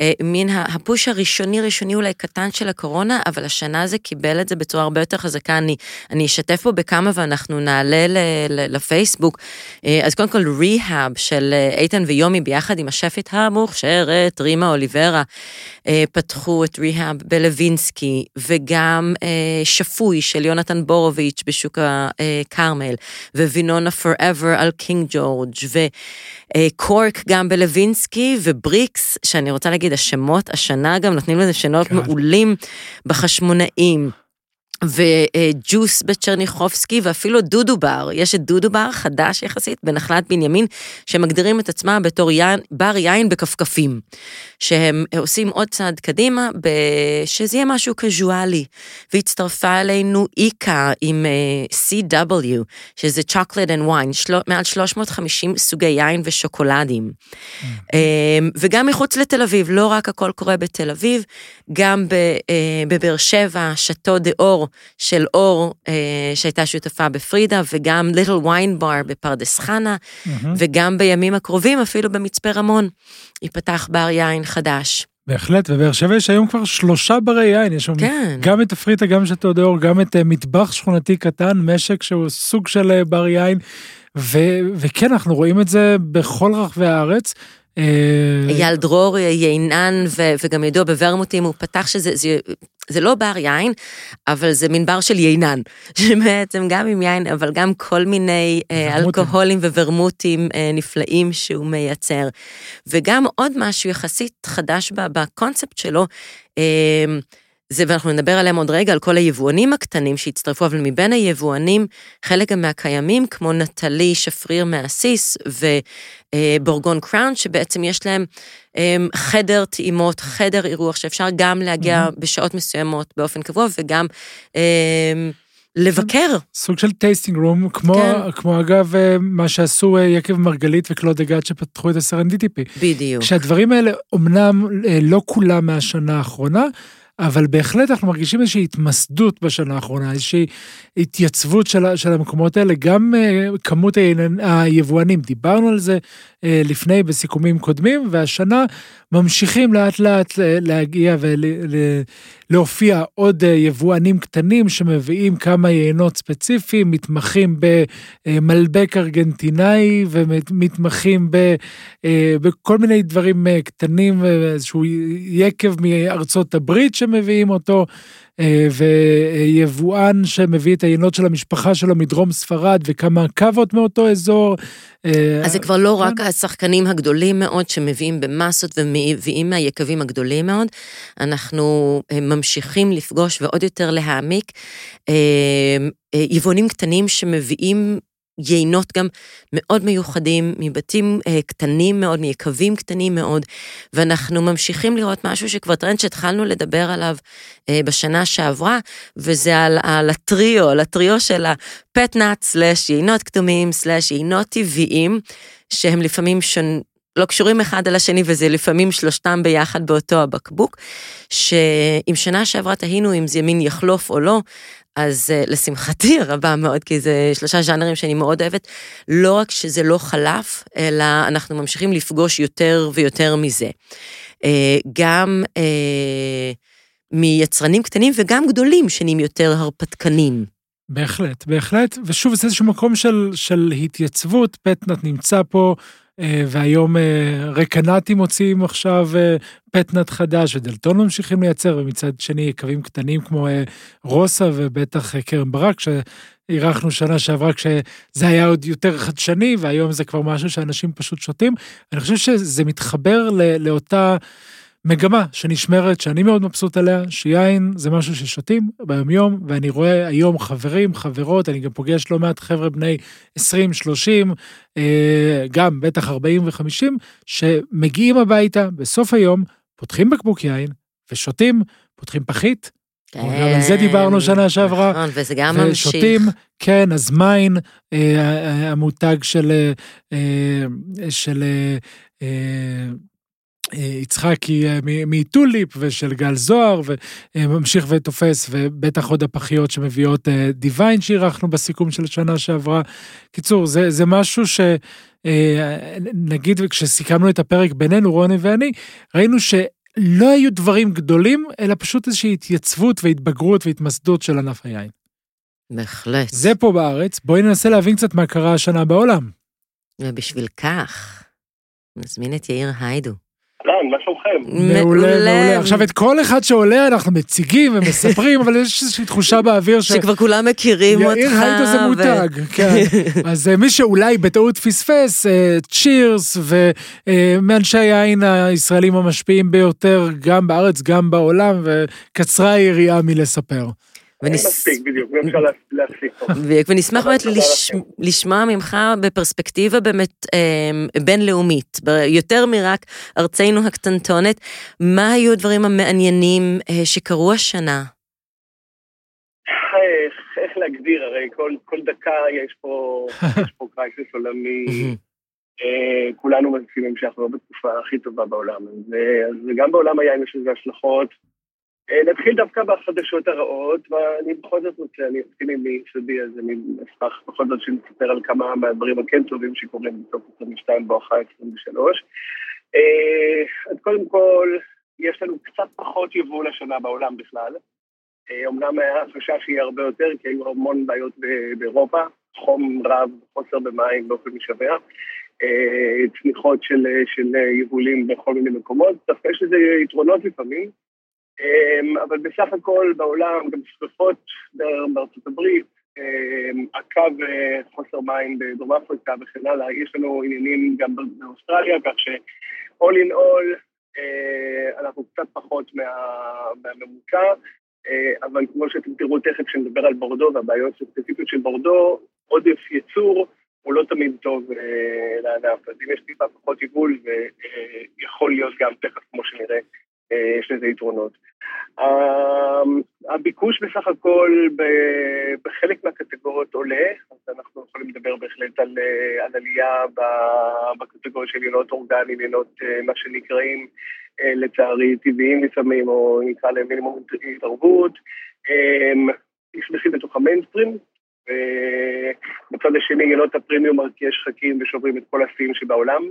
אה, מן הפוש הראשוני, ראשוני אולי קטן של הקורונה, אבל השנה זה קיבל את זה בצורה הרבה יותר חזקה. אני, אני אשתף פה בכמה ואנחנו נעלה ל, ל, לפייסבוק. אה, אז קודם כל ריהאב של אה, איתן ויומי ביחד עם השפית המוכשרת, רימה אוליברה, אה, פתחו את ריהאב בלווינסקי, וגם אה, שפוי של יונתן בורוביץ' בשוק ה... כרמל, ווינונה פוראבר על קינג ג'ורג', וקורק גם בלווינסקי, ובריקס, שאני רוצה להגיד, השמות השנה גם נותנים לזה שמות כן. מעולים בחשמונאים. וג'וס בצ'רניחובסקי ואפילו דודו בר, יש את דודו בר חדש יחסית בנחלת בנימין, שמגדירים את עצמם בתור יין, בר יין בכפכפים, שהם עושים עוד צעד קדימה, שזה יהיה משהו קזואלי, והצטרפה אלינו איקה עם uh, אה, CW, שזה chocolate and wine, של... מעל 350 סוגי יין ושוקולדים. Mm-hmm. Um, וגם מחוץ לתל אביב, לא רק הכל קורה בתל אביב, גם uh, בבאר שבע, שאטו דה אור, של אור, אה, שהייתה שותפה בפרידה, וגם ליטל ויין בר בפרדס חנה, mm-hmm. וגם בימים הקרובים, אפילו במצפה רמון, ייפתח בר יין חדש. בהחלט, ובאר שבע יש היום כבר שלושה ברי יין, יש שם כן. גם את הפריטה, גם את אור, גם את מטבח שכונתי קטן, משק שהוא סוג של uh, בר יין, ו- וכן, אנחנו רואים את זה בכל רחבי הארץ. אייל דרור יינן ו- וגם ידוע בוורמוטים, הוא פתח שזה זה, זה לא בר יין, אבל זה מין בר של יינן, שבעצם גם עם יין, אבל גם כל מיני אה, אלכוהולים וורמוטים אה, נפלאים שהוא מייצר. וגם עוד משהו יחסית חדש בקונספט שלו, אה, זה, ואנחנו נדבר עליהם עוד רגע, על כל היבואנים הקטנים שהצטרפו, אבל מבין היבואנים, חלק גם מהקיימים, כמו נטלי שפריר מהסיס ובורגון קראון, שבעצם יש להם אמ, חדר טעימות, חדר אירוח, שאפשר גם להגיע mm-hmm. בשעות מסוימות באופן קבוע, וגם... אמ, לבקר. סוג של tasting room, כמו, כן. כמו אגב אה, מה שעשו אה, יקב מרגלית וקלוד אגד שפתחו את הסרנדיטיפי. בדיוק. כשהדברים האלה אמנם אה, לא כולם מהשנה האחרונה, אבל בהחלט אנחנו מרגישים איזושהי התמסדות בשנה האחרונה, איזושהי התייצבות של, של המקומות האלה, גם uh, כמות היבואנים, דיברנו על זה uh, לפני בסיכומים קודמים, והשנה ממשיכים לאט לאט להגיע ולהופיע עוד uh, יבואנים קטנים שמביאים כמה יינות ספציפיים, מתמחים במלבק ארגנטינאי ומתמחים ב, uh, בכל מיני דברים קטנים, איזשהו יקב מארצות הברית שמביאים אותו. אה, ויבואן שמביא את היינות של המשפחה שלו מדרום ספרד וכמה קאבות מאותו אזור. אה, אז זה כבר לא רק כן. השחקנים הגדולים מאוד שמביאים במסות ומביאים מהיקבים הגדולים מאוד, אנחנו אה, ממשיכים לפגוש ועוד יותר להעמיק יבואנים קטנים שמביאים יינות גם מאוד מיוחדים, מבתים אה, קטנים מאוד, מיקבים קטנים מאוד, ואנחנו ממשיכים לראות משהו שכבר טרנד שהתחלנו לדבר עליו אה, בשנה שעברה, וזה על, על הטריו, על הטריו של הפטנאט slash יינות כתומים slash יינות טבעיים, שהם לפעמים שונים. לא קשורים אחד על השני וזה לפעמים שלושתם ביחד באותו הבקבוק, שאם שנה שעברה תהינו אם זה מין יחלוף או לא, אז uh, לשמחתי הרבה מאוד, כי זה שלושה ז'אנרים שאני מאוד אוהבת, לא רק שזה לא חלף, אלא אנחנו ממשיכים לפגוש יותר ויותר מזה. Uh, גם uh, מיצרנים קטנים וגם גדולים שנהיים יותר הרפתקנים. בהחלט, בהחלט, ושוב, זה איזשהו מקום של, של התייצבות, פטנט נמצא פה, אה, והיום אה, רקנטי מוציאים עכשיו אה, פטנט חדש, ודלתון ממשיכים לייצר, ומצד שני יקבים קטנים כמו רוסה ובטח קרן ברק, שאירחנו שנה שעברה כשזה היה עוד יותר חדשני, והיום זה כבר משהו שאנשים פשוט שותים. אני חושב שזה מתחבר לאותה... מגמה שנשמרת, שאני מאוד מבסוט עליה, שיין זה משהו ששותים ביומיום, ואני רואה היום חברים, חברות, אני גם פוגש לא מעט חבר'ה בני 20, 30, אה, גם בטח 40 ו-50, שמגיעים הביתה בסוף היום, פותחים בקבוק יין ושותים, פותחים פחית. כן, גם על זה דיברנו שנה שעברה. נכון, וזה גם ממשיך. ושותים, כן, אז מיין, אה, המותג של, אה, של יצחקי מטוליפ ושל גל זוהר, וממשיך ותופס, ובטח עוד הפחיות שמביאות דיוויין שאירחנו בסיכום של השנה שעברה. קיצור, זה, זה משהו ש... נגיד וכשסיכמנו את הפרק בינינו, רוני ואני, ראינו שלא היו דברים גדולים, אלא פשוט איזושהי התייצבות והתבגרות והתמסדות של ענף היין. בהחלט. זה פה בארץ, בואי ננסה להבין קצת מה קרה השנה בעולם. ובשביל כך, נזמין את יאיר היידו. אהלן, מה שלומכם? מעולה, מעולה. עכשיו, את כל אחד שעולה אנחנו מציגים ומספרים, אבל יש איזושהי תחושה באוויר ש... שכבר כולם מכירים אותך. יאיר היידו זה מותג, כן. אז אה, מי שאולי בטעות פספס, צ'ירס, אה, ומאנשי היין הישראלים המשפיעים ביותר, גם בארץ, גם בעולם, וקצרה היריעה מלספר. ונס... מספיק, בדיוק, אפשר להפסיק. ונשמח באמת לשמוע ממך בפרספקטיבה באמת אה, בינלאומית, יותר מרק ארצנו הקטנטונת, מה היו הדברים המעניינים אה, שקרו השנה? איך להגדיר, הרי כל, כל דקה יש פה, יש פה קרייסס עולמי, אה, כולנו מסכימים שאנחנו לא בתקופה הכי טובה בעולם, אז גם בעולם היין יש לזה השלכות. אה, נתחיל דווקא בחדשות הרעות, ואני בכל זאת רוצה, אני עם מיסודי, אז אני אשמח בכל זאת שנספר על כמה מהדברים הכן טובים שקורים בסוף 22 בואכה 23. אז קודם כל, יש לנו קצת פחות יבוא לשנה בעולם בכלל. אומנם היה חשש שיהיה הרבה יותר, כי היו המון בעיות באירופה, חום רב, חוסר במים באופן משווע, צמיחות של, של יבולים בכל מיני מקומות, דווקא יש לזה יתרונות לפעמים. אמ, אבל בסך הכל בעולם, גם שרפות בארצות הברית, אמ, חוסר מים בדרום אפריקה וכן הלאה, יש לנו עניינים גם באוסטרליה, כך ש-all in all אה, אנחנו קצת פחות מהממוצע, אה, אבל כמו שאתם תראו תכף כשנדבר על בורדו והבעיות הספציפיות של בורדו, עודף ייצור הוא לא תמיד טוב לענף, אז אם יש טיפה פחות יבול, ויכול להיות גם תכף כמו שנראה יש לזה יתרונות. אמ, הביקוש בסך הכל בחלק מהקטגוריות עולה, אז אנחנו יכולים לדבר בהחלט על, על עלייה בקטגוריה של יינות אורגניים, יינות אה, מה שנקראים אה, לצערי טבעיים לפעמים, או נקרא להם מינימום התערבות. נכנסים אמ, בתוך המיינסטרים, ובצד השני יינות הפרימיום מרקיעי שחקים ושוברים את כל השיאים שבעולם.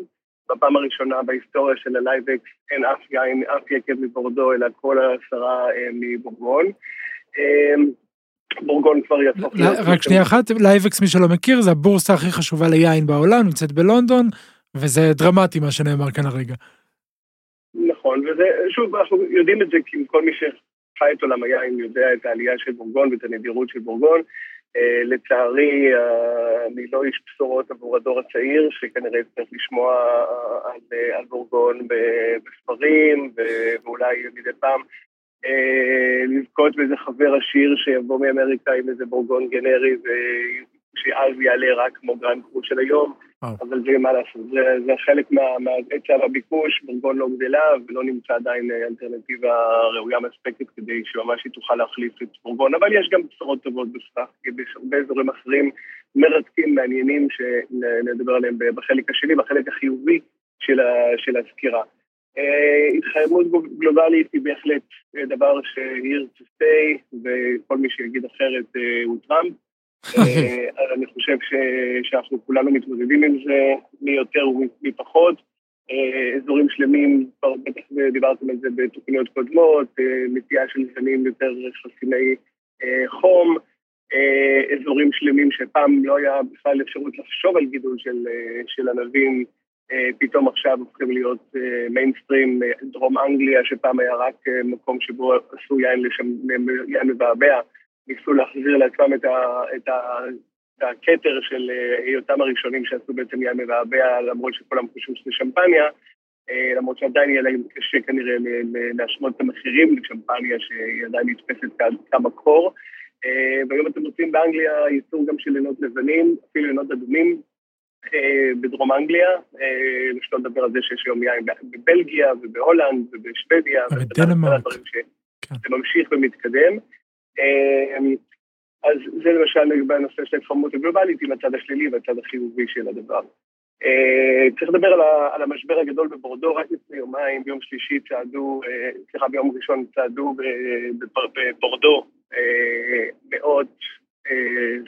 בפעם הראשונה בהיסטוריה של הלייבקס אין אף יין, אף יקב מבורדו, אלא כל העשרה אה, מבורגון. אה, בורגון כבר יהפוך להיות... רק שנייה אחת, לייבקס, מי שלא מכיר, זה הבורסה הכי חשובה ליין בעולם, נמצאת בלונדון, וזה דרמטי מה שנאמר כאן הרגע. נכון, וזה, שוב, אנחנו יודעים את זה כי כל מי שחי את עולם היין יודע את העלייה של בורגון ואת הנדירות של בורגון. Uh, לצערי, uh, אני לא איש בשורות עבור הדור הצעיר, שכנראה צריך לשמוע uh, על, על בורגון בספרים, ואולי מדי פעם לזכות באיזה חבר עשיר שיבוא מאמריקה עם איזה בורגון גנרי, שאז יעלה רק כמו fr: grand cru של היום. אבל זה מה לעשות, זה, זה חלק מההיצע והביקוש, בורגון לא גדלה ולא נמצא עדיין אה, אלטרנטיבה ראויה מספקת כדי שממש היא תוכל להחליף את בורגון, אבל יש גם בשורות טובות בסך, יש הרבה אזורים אחרים מרתקים, מעניינים, שנדבר עליהם בחלק השני, בחלק החיובי של, של הסקירה. Uh, התחממות גלובלית היא בהחלט דבר ש-here to stay, וכל מי שיגיד אחרת הוא טראמפ. אה, אני חושב שאנחנו כולנו מתמודדים עם זה, מי יותר ומי פחות. אה, אזורים שלמים, בטח דיברתם על זה בתוכניות קודמות, אה, נטייה של זנים יותר חסיני חום, אזורים שלמים שפעם לא היה בכלל אפשרות לחשוב על גידול של, של ענבים, פתאום עכשיו הופכים להיות מיינסטרים, דרום אנגליה, שפעם היה רק מקום שבו עשו יין, לשם, יין מבעבע. ניסו להחזיר לעצמם את, ה, את, ה, את הכתר של אה, היותם הראשונים שעשו בעצם יין מבעבע, למרות שכולם חושבים שזה שמפניה, אה, למרות שעדיין יהיה להם קשה כנראה להשוות את המחירים לשמפניה שהיא עדיין נתפסת כמקור. אה, והיום אתם רוצים באנגליה ייצור גם של לינות לבנים, אפילו לינות אדומים בדרום אנגליה, לשלא לדבר על זה שיש היום יין בבלגיה ובהולנד ובשוודיה. ובדנמרק. כן. זה ממשיך ומתקדם. אמ, אז זה למשל לגבי הנושא של ההתחממות הגלובלית עם הצד השלילי והצד החיובי של הדבר. צריך לדבר על המשבר הגדול בבורדו, רק לפני יומיים, ביום שלישי צעדו, סליחה, ביום ראשון צעדו בבורדו מאות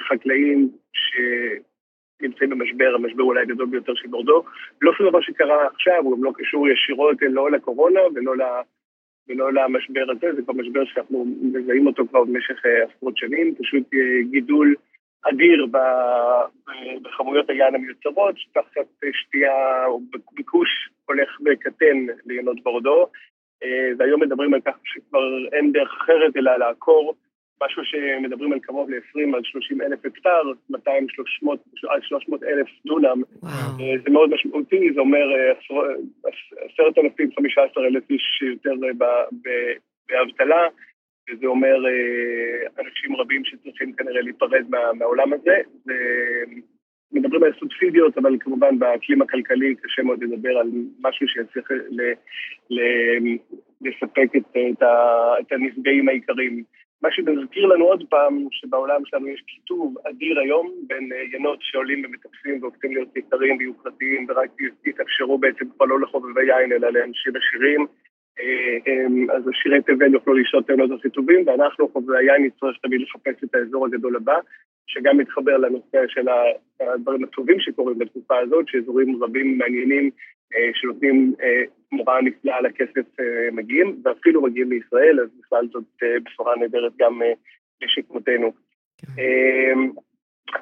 חקלאים שנמצאים במשבר, המשבר אולי הגדול ביותר של בורדו. לא שום דבר שקרה עכשיו, הוא גם לא קשור ישירות לא לקורונה ולא, ולא למשבר הזה, זה כבר משבר שאנחנו מזהים אותו כבר במשך עשרות שנים, פשוט גידול אדיר בכמויות היין המיוצרות, תחת שתייה או ביקוש הולך וקטן לינות בורדו, והיום מדברים על כך שכבר אין דרך אחרת אלא לעקור משהו שמדברים על קרוב ל-20 עד 30 אלף הקטר, 200 300 עד 300 אלף דונם. וואו. זה מאוד משמעותי, זה אומר 10,000, 15 אלף איש יותר באבטלה. וזה אומר אנשים רבים שצריכים כנראה להיפרד מה, מהעולם הזה. מדברים על סובסידיות, אבל כמובן באקלים הכלכלי קשה מאוד לדבר על משהו שיצליח לספק את, את, את הנפגעים העיקריים. מה שמזכיר לנו עוד פעם, שבעולם שלנו יש קיטוב אדיר היום בין ינות שעולים ומטפסים והופכים להיות יקרים ויוקרתיים ורק יתאפשרו בעצם כבר לא לחובבי יין אלא לאנשים עשירים. אז עשירי תבל יוכלו לשתות תאונות הכי טובים, ואנחנו, חובבי היין, נצטרך תמיד לחפש את האזור הגדול הבא, שגם מתחבר לנושא של הדברים הטובים שקורים בתקופה הזאת, שאזורים רבים מעניינים שנותנים תמורה נפלאה על הכסף מגיעים, ואפילו מגיעים לישראל, אז בכלל זאת בשורה נהדרת גם לשכמותנו.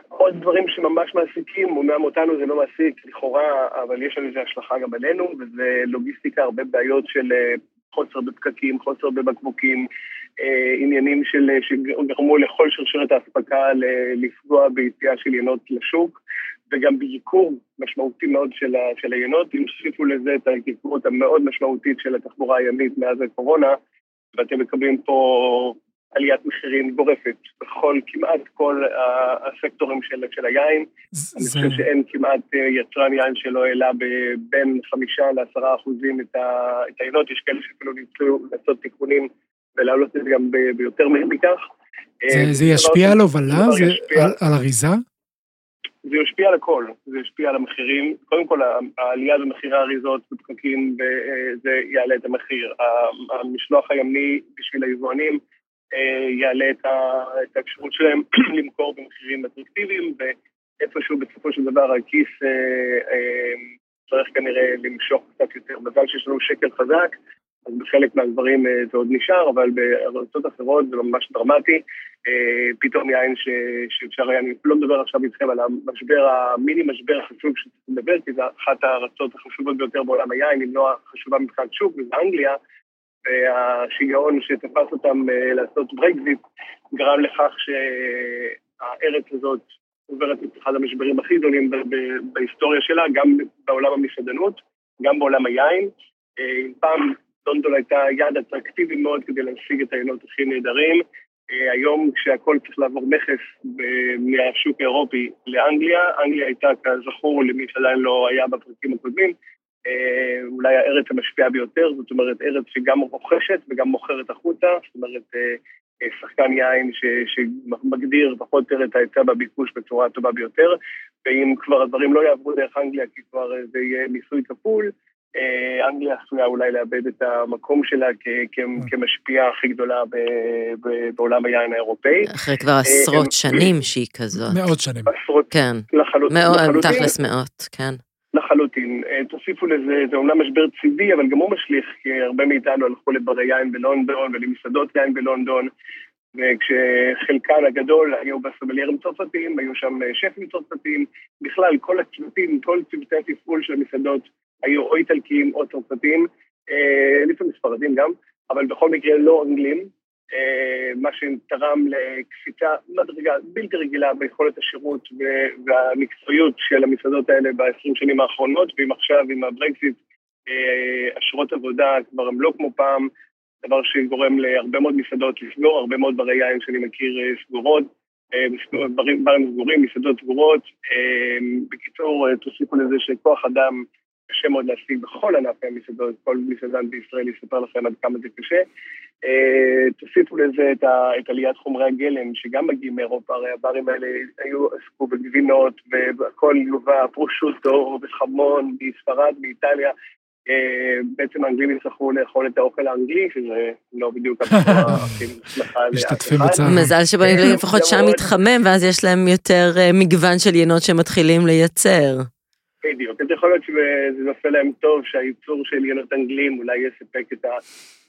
עוד דברים שממש מעסיקים, אומנם אותנו זה לא מעסיק לכאורה, אבל יש על זה השלכה גם עלינו, וזה לוגיסטיקה, הרבה בעיות של חוסר בפקקים, חוסר בבקבוקים, עניינים של, שגרמו לכל שרשרת האספקה לפגוע ביציאה של ינות לשוק, וגם בייקור משמעותי מאוד של, של היינות, אם תוסיפו לזה את ההתייקרות המאוד משמעותית של התחבורה הימית מאז הקורונה, ואתם מקבלים פה עליית מחירים גורפת בכל, כמעט כל הסקטורים של, של היין. זה... אני חושב שאין כמעט יצרן יין שלא העלה בין חמישה לעשרה אחוזים את, את היינות, יש כאלה שאפילו ניסו לעשות תיקונים ולהעלות את זה גם ביותר מכך. זה, זה ישפיע על הובלה? זה על, על אריזה? זה ישפיע על הכל, זה ישפיע על המחירים. קודם כל, העלייה במחירי האריזות בפקקים, זה יעלה את המחיר. המשלוח הימי בשביל היבואנים יעלה את האפשרות שלהם למכור במחירים אטרקטיביים, ואיפשהו בסופו של דבר הכיס צריך כנראה למשוך קצת יותר. מזל שיש לנו שקל חזק, אז בחלק מהדברים זה עוד נשאר, אבל בארצות אחרות זה ממש דרמטי. פתאום יין שאפשר היה, אני לא מדבר עכשיו איתכם על המשבר, המיני משבר החשוב שצריך לדבר, כי זו אחת הארצות החשובות ביותר בעולם היין, אם לא החשובה מבחינת שוק, וזה אנגליה, והשיגעון שתפס אותם לעשות ברקזיט, גרם לכך שהארץ הזאת עוברת את אחד המשברים הכי גדולים בהיסטוריה שלה, גם בעולם המסעדנות, גם בעולם היין. פעם לונדון הייתה יעד אטרקטיבי מאוד כדי להשיג את העיינות הכי נהדרים. היום כשהכול צריך לעבור מכס מהשוק האירופי לאנגליה, אנגליה הייתה כזכור למי שעדיין לא היה בפרקים הקודמים, אולי הארץ המשפיעה ביותר, זאת אומרת ארץ שגם רוכשת וגם מוכרת החוצה, זאת אומרת שחקן יין ש, שמגדיר פחות או יותר את ההיצע בביקוש בצורה הטובה ביותר, ואם כבר הדברים לא יעברו דרך אנגליה כי כבר זה יהיה מיסוי כפול, אנגליה עשויה אולי לאבד את המקום שלה כמשפיעה הכי גדולה בעולם היין האירופאי. אחרי כבר עשרות שנים שהיא כזאת. מאות שנים. עשרות, כן. לחלוטין. תכלס מאות, כן. לחלוטין. תוסיפו לזה, זה אומנם משבר צידי, אבל גם הוא משליך, כי הרבה מאיתנו הלכו לברי יין בלונדון ולמסעדות יין בלונדון, וכשחלקן הגדול היו בסמליירים צרפתיים, היו שם שפים צרפתיים, בכלל כל הצוותים, כל צוותי התפעול של המסעדות היו או איטלקיים או צרפתים, לפעמים ספרדים גם, אבל בכל מקרה לא אנגלים, מה שתרם לקפיצה מדרגה בלתי רגילה ביכולת השירות והמקצועיות של המסעדות האלה ב-20 שנים האחרונות, ואם עכשיו עם הברקזיט אשרות עבודה כבר הם לא כמו פעם, דבר שגורם להרבה מאוד מסעדות לסגור, הרבה מאוד ברי יין שאני מכיר סגורות, ברים סגורים, מסעדות סגורות. בקיצור, תוסיפו לזה שכוח אדם קשה מאוד להשיג בכל ענף המסעדות, כל מסעדן בישראל יספר לכם עד כמה זה קשה. אה, תוסיפו לזה את, ה, את עליית חומרי הגלם, שגם מגיעים מאירופה, הרי הברים האלה היו, עסקו בגבינות, והכל יובא פרושוטו וחמון מספרד, מאיטליה. אה, בעצם האנגלים יצטרכו לאכול את האוכל האנגלי, שזה לא בדיוק הבשורה הכי לאף אחד. מזל שבאנגלית לפחות שם מתחמם, ואז יש להם יותר אה, מגוון של יינות שמתחילים לייצר. בדיוק, אז יכול להיות שזה נופל להם טוב שהייצור של יינות אנגלים אולי יספק את, ה,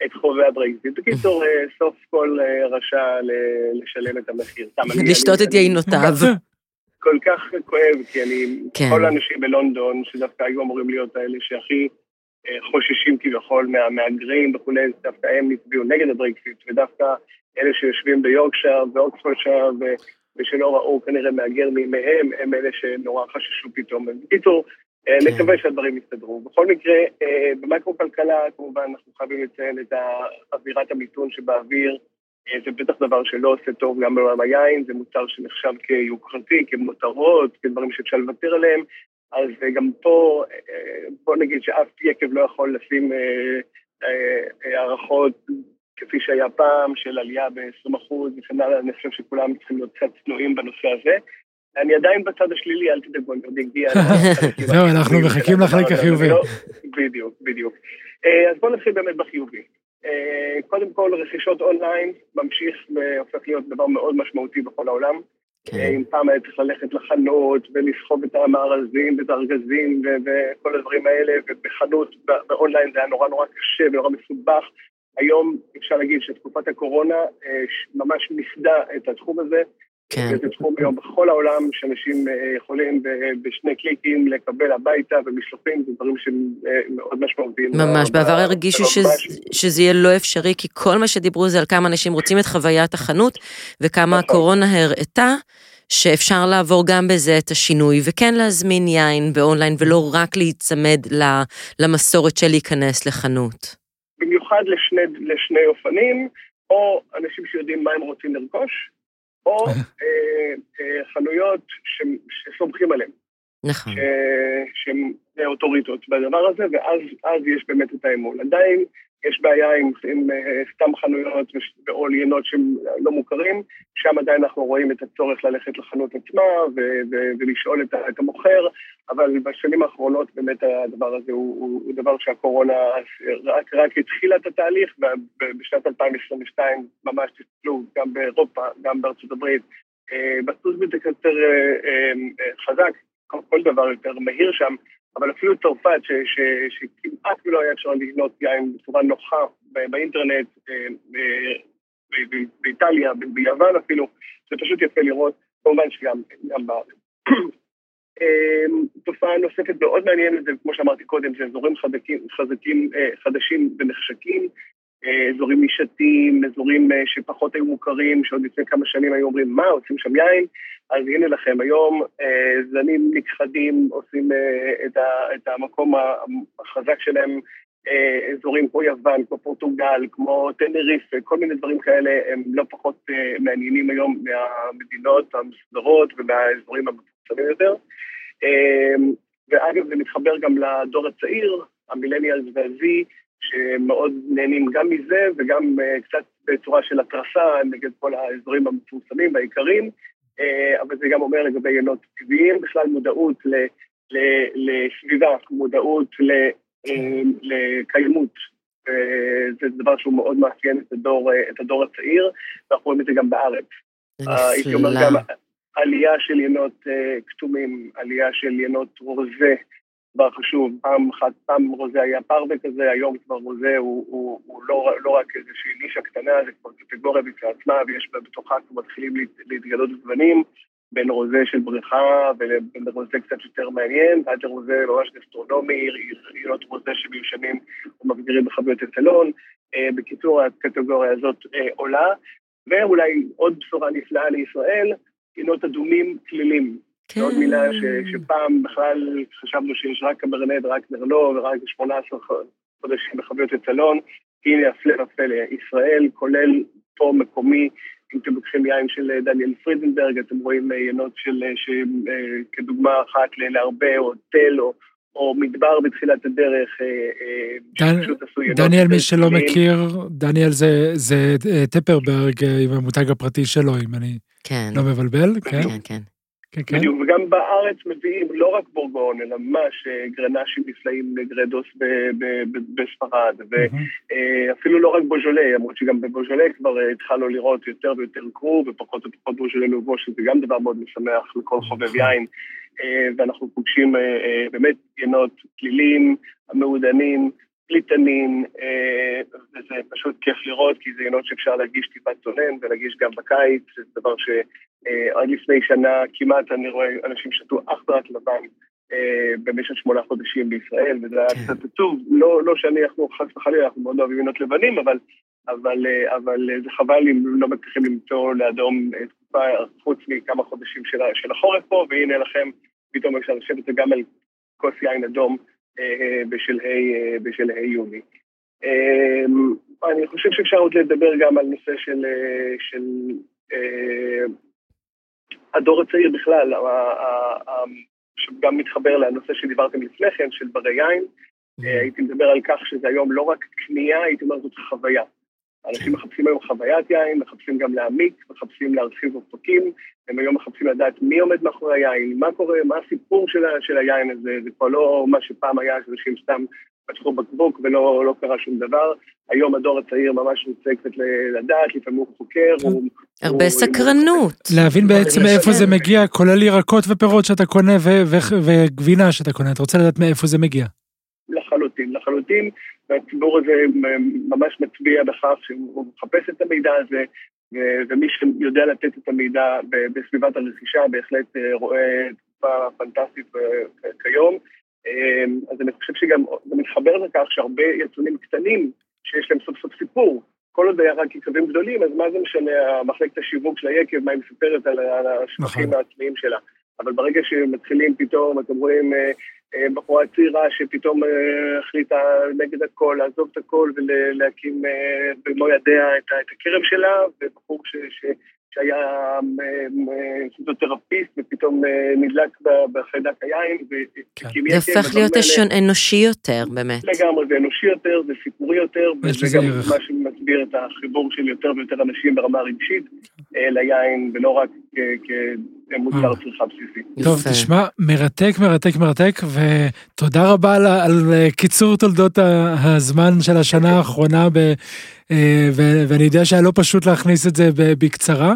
את חובי הברקזיט. בקיצור, אה, סוף כל אה, רשע לשלם את המחיר. לשתות את ייינותיו. כל כך כואב, כי אני, כן. כל האנשים בלונדון, שדווקא היו אמורים להיות האלה שהכי אה, חוששים כביכול מהמהגרים וכולי, דווקא הם הצביעו נגד הברקסיט, ודווקא אלה שיושבים ביורקשייר ואוקספורדשייר, ושלא ראו כנראה מהגר מימיהם, הם אלה שנורא חששו פתאום. בקיצור, אה, כן. נקווה שהדברים יסתדרו. בכל מקרה, אה, במקרו-כלכלה, כמובן, אנחנו חייבים לציין את אווירת המיתון שבאוויר. אה, זה בטח דבר שלא עושה טוב גם בעולם היין, זה מוצר שנחשב כיוקרתי, כמותרות, כדברים שאפשר לוותר עליהם. אז גם פה, בוא נגיד שאף יקב לא יכול לשים הערכות כפי שהיה פעם, של עלייה ב-20% וכן הלאה, אני חושב שכולם צריכים להיות קצת צנועים בנושא הזה. אני עדיין בצד השלילי, אל תדאגו, אני עוד אגיע. לחלקים זהו, אנחנו מחכים לחלק הזה, החיובי. לא- בדיוק, בדיוק. אה, אז בואו נתחיל באמת בחיובי. אה, קודם כל, רכישות אונליין ממשיך והופך להיות דבר מאוד משמעותי בכל העולם. כן. אה, אם פעם היה צריך ללכת לחנות ולסחוב את המארזים ואת הארגזים וכל הדברים האלה, ובחנות, באונליין זה היה נורא נורא קשה ונורא מסובך. היום אפשר להגיד שתקופת הקורונה אה, ממש מיסדה את התחום הזה. כן. וזה תחום היום בכל העולם, שאנשים אה, יכולים בשני קליקים לקבל הביתה ומשלוחים, זה דברים שהם אה, משמעותיים. ממש, בעבר הרגישו. שזה- שזה יהיה לא אפשרי, כי כל מה שדיברו זה על כמה אנשים רוצים את חוויית החנות, וכמה נכון. הקורונה הראתה. שאפשר לעבור גם בזה את השינוי, וכן להזמין יין באונליין, ולא רק להיצמד למסורת של להיכנס לחנות. במיוחד לשני, לשני אופנים, או אנשים שיודעים מה הם רוצים לרכוש, או אה, אה, חנויות ש, שסומכים עליהם, נכון. שהן אוטוריטות בדבר הזה, ואז אז יש באמת את האמון. עדיין יש בעיה עם, עם אה, סתם חנויות או לינות שהם לא מוכרים, שם עדיין אנחנו רואים את הצורך ללכת לחנות עצמה ו- ו- ולשאול את, את המוכר, אבל בשנים האחרונות באמת הדבר הזה הוא, הוא, הוא דבר שהקורונה רק, רק התחילה את התהליך, ובשנת 2022 ממש תסתכלו, גם באירופה, גם בארצות הברית, אה, בטוס בזה יותר אה, אה, חזק, כל, דבר יותר מהיר שם, אבל אפילו צרפת, ש, ש, שכמעט ולא היה אפשר לקנות יין בצורה נוחה באינטרנט, באיטליה, ביוון אפילו, זה פשוט יפה לראות, כמובן שגם גם בארץ. אה, תופעה נוספת מאוד מעניינת, זה כמו שאמרתי קודם, זה אזורים חזקים, חזקים, אה, חדשים ונחשקים, אה, אזורים נישתיים, אזורים אה, שפחות היו מוכרים, שעוד לפני כמה שנים היו אומרים, מה, עושים שם יין? אז הנה לכם, היום זנים נכחדים עושים את, המקום החזק שלהם, אזורים כמו יוון, כמו פורטוגל, כמו טנריף, כל מיני דברים כאלה, הם לא פחות מעניינים היום מהמדינות המסודרות ומהאזורים המפורסמים יותר. אה, ואגב, זה מתחבר גם לדור הצעיר, המילניאלס והזי, שמאוד נהנים גם מזה וגם uh, קצת בצורה של התרסה נגד כל האזורים המפורסמים והעיקריים, uh, אבל זה גם אומר לגבי יינות טבעיים, בכלל מודעות ל, ל, לסביבה, מודעות ל, uh, לקיימות. זה דבר שהוא מאוד מאפיין את הדור, את הדור הצעיר, ואנחנו רואים את זה גם בארץ. אה, נפלא. עלייה של יינות אה, כתומים, עלייה של יינות רוזה, דבר חשוב, פעם אחת, פעם רוזה היה פרווה כזה, היום כבר רוזה הוא, הוא, הוא לא, לא רק איזושהי נישה קטנה, זה כבר קטגוריה בפני עצמה, ויש בתוכה כבר מתחילים להת, להתגלות גוונים, בין רוזה של בריכה ובין רוזה קצת יותר מעניין, ועד לרוזה ממש גסטרונומי, יינות רוזה שמיושנים ומגדירים בחביות אצלון. אה, בקיצור, הקטגוריה הזאת אה, עולה. ואולי עוד בשורה נפלאה לישראל, יינות אדומים כלילים. כן. עוד מילה ש, שפעם בכלל חשבנו שיש רק קברנט, רק נרלו ורק 18 חודשים בחביות אצלון. הנה הפלא ופלא, ישראל, כולל פה מקומי, אם אתם לוקחים יין של דניאל פרידנברג, אתם רואים יינות של, שכדוגמה אחת להרבה, או תל, או, או מדבר בתחילת הדרך, דן, דניאל, מי שלא מכיר, דניאל זה, זה טפרברג עם המותג הפרטי שלו, אם אני כן. לא מבלבל, כן? כן, כן. כן, כן. בדיוק, וגם בארץ מביאים לא רק בורגון, אלא ממש אה, גרנשים נפלאים לגרדוס ב- ב- ב- בספרד, ואפילו לא רק בוז'ולה, למרות שגם בבוז'ולה כבר אה, התחלנו לראות יותר ויותר קרו, ופחות ופחות בוז'ולה נובו, שזה גם דבר מאוד משמח לכל חובב יין, אה, ואנחנו פוגשים אה, אה, באמת ינות פלילים, מעודנים, פליטנים, אה, וזה פשוט כיף לראות, כי זה ינות שאפשר להגיש טיפה צונן ולהגיש גם בקיץ, זה דבר שעד לפני שנה כמעט אני רואה אנשים שתו אך ורק לבן אה, במשך שמונה חודשים בישראל, וזה היה כן. קצת עצוב, לא, לא שאני, אנחנו חס וחלילה, אנחנו מאוד אוהבים ינות לבנים, אבל, אבל, אה, אבל אה, זה חבל אם לא מצליחים למצוא לאדום אה, תקופה חוץ מכמה חודשים של, של החורף פה, והנה לכם, פתאום אפשר לשבת גם על כוס יין אדום בשלהי בשלהי יוני. אה, אני חושב שאפשר עוד לדבר גם על נושא של, של הדור הצעיר בכלל, שגם מתחבר לנושא שדיברתם לפני כן, של ברי יין. אה, הייתי מדבר על כך שזה היום לא רק קנייה, הייתי אומר זאת חוויה. אנשים מחפשים היום חוויית יין, מחפשים גם להעמיק, מחפשים להרחיב אופקים, הם היום מחפשים לדעת מי עומד מאחורי היין, מה קורה, מה הסיפור של, ה- של היין הזה, זה כבר לא מה שפעם היה, שאנשים סתם פתחו בקבוק ולא לא קרה שום דבר. היום הדור הצעיר ממש רוצה קצת לדעת, לפעמים הוא חוקר, הוא... הרבה הוא- סקרנות. להבין בעצם מאיפה זה מגיע, כולל ירקות ופירות שאתה קונה ו- ו- וגבינה שאתה קונה, אתה רוצה לדעת מאיפה זה מגיע. לחלוטין, לחלוטין, והציבור הזה ממש מצביע בכך שהוא מחפש את המידע הזה, ומי שיודע לתת את המידע בסביבת הרכישה בהחלט אה, רואה תקופה פנטסטית אה, כיום. אה, אז אני חושב שגם זה מתחבר לכך שהרבה יצרנים קטנים, שיש להם סוף סוף סיפור, כל עוד היה רק יקבים גדולים, אז מה זה משנה מחלקת השיווק של היקב, מה היא מספרת על השבחים נכון. העצמיים שלה. אבל ברגע שמתחילים פתאום, אתם רואים אה, בחורה צעירה שפתאום אה, החליטה נגד הכל, לעזוב את הכל ולהקים אה, במו ידיה את הכרם שלה, ובחור ש, ש, שהיה אה, אה, פיזיותרפיסט ופתאום אה, נדלק בחיידק היין, והקים זה הופך להיות אנושי יותר, באמת. לגמרי, זה אנושי יותר, זה סיפורי יותר, וזה גם. מה שמסביר את החיבור של יותר ויותר אנשים ברמה הרגשית אה, ליין, ולא רק כ- כמוצר אה. צריכה בסיסי. טוב. תשמע, מרתק, מרתק, מרתק, ותודה רבה על, על אה, קיצור תולדות הזמן של השנה האחרונה, ב, אה, ו- ואני יודע שהיה לא פשוט להכניס את זה בקצרה.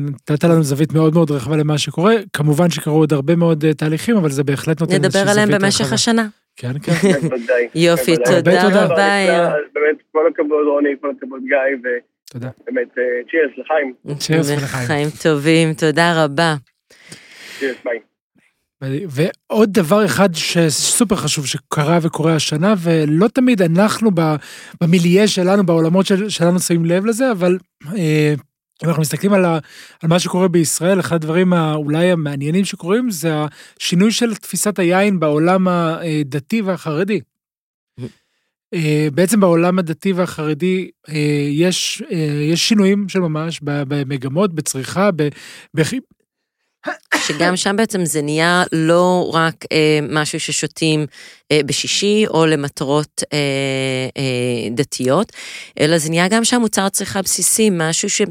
נתת לנו זווית מאוד מאוד רחבה למה שקורה, כמובן שקרו עוד הרבה מאוד תהליכים, אבל זה בהחלט נותן איזושהי נדבר זווית עליהם במשך רחבה. השנה. כן, כן. יופי. תודה. רבה. באמת, כל הכבוד רוני, כל הכבוד גיא, תודה. ובאמת, צ'ירס לחיים. צ'ירס ולחיים. חיים טובים, תודה רבה. צ'ירס, ביי. ועוד דבר אחד שסופר חשוב שקרה וקורה השנה, ולא תמיד אנחנו במיליה שלנו, בעולמות של, שלנו שמים לב לזה, אבל אה, אם אנחנו מסתכלים על, ה, על מה שקורה בישראל, אחד הדברים אולי המעניינים שקורים זה השינוי של תפיסת היין בעולם הדתי והחרדי. אה, בעצם בעולם הדתי והחרדי אה, יש, אה, יש שינויים של ממש במגמות, בצריכה, שגם שם בעצם זה נהיה לא רק אה, משהו ששותים אה, בשישי או למטרות אה, אה, דתיות, אלא זה נהיה גם שם מוצר צריכה בסיסי, משהו ש...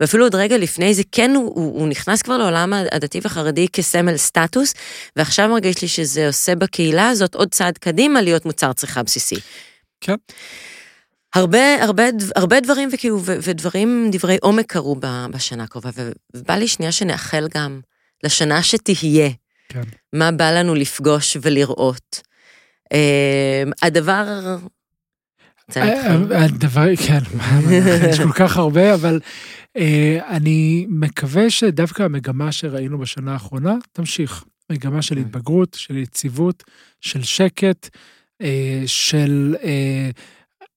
ואפילו עוד רגע לפני זה, כן, הוא, הוא נכנס כבר לעולם הדתי והחרדי כסמל סטטוס, ועכשיו מרגיש לי שזה עושה בקהילה הזאת עוד צעד קדימה להיות מוצר צריכה בסיסי. כן. הרבה, הרבה, הרבה דברים וכאילו, ו- ודברים, דברי עומק קרו בשנה הקרובה, ובא לי שנייה שנאחל גם לשנה שתהיה, כן. מה בא לנו לפגוש ולראות. אה, הדבר... להתחיל? אה, הדבר, כן, יש כל כך הרבה, אבל אה, אני מקווה שדווקא המגמה שראינו בשנה האחרונה תמשיך. מגמה של כן. התבגרות, של יציבות, של שקט, אה, של אה,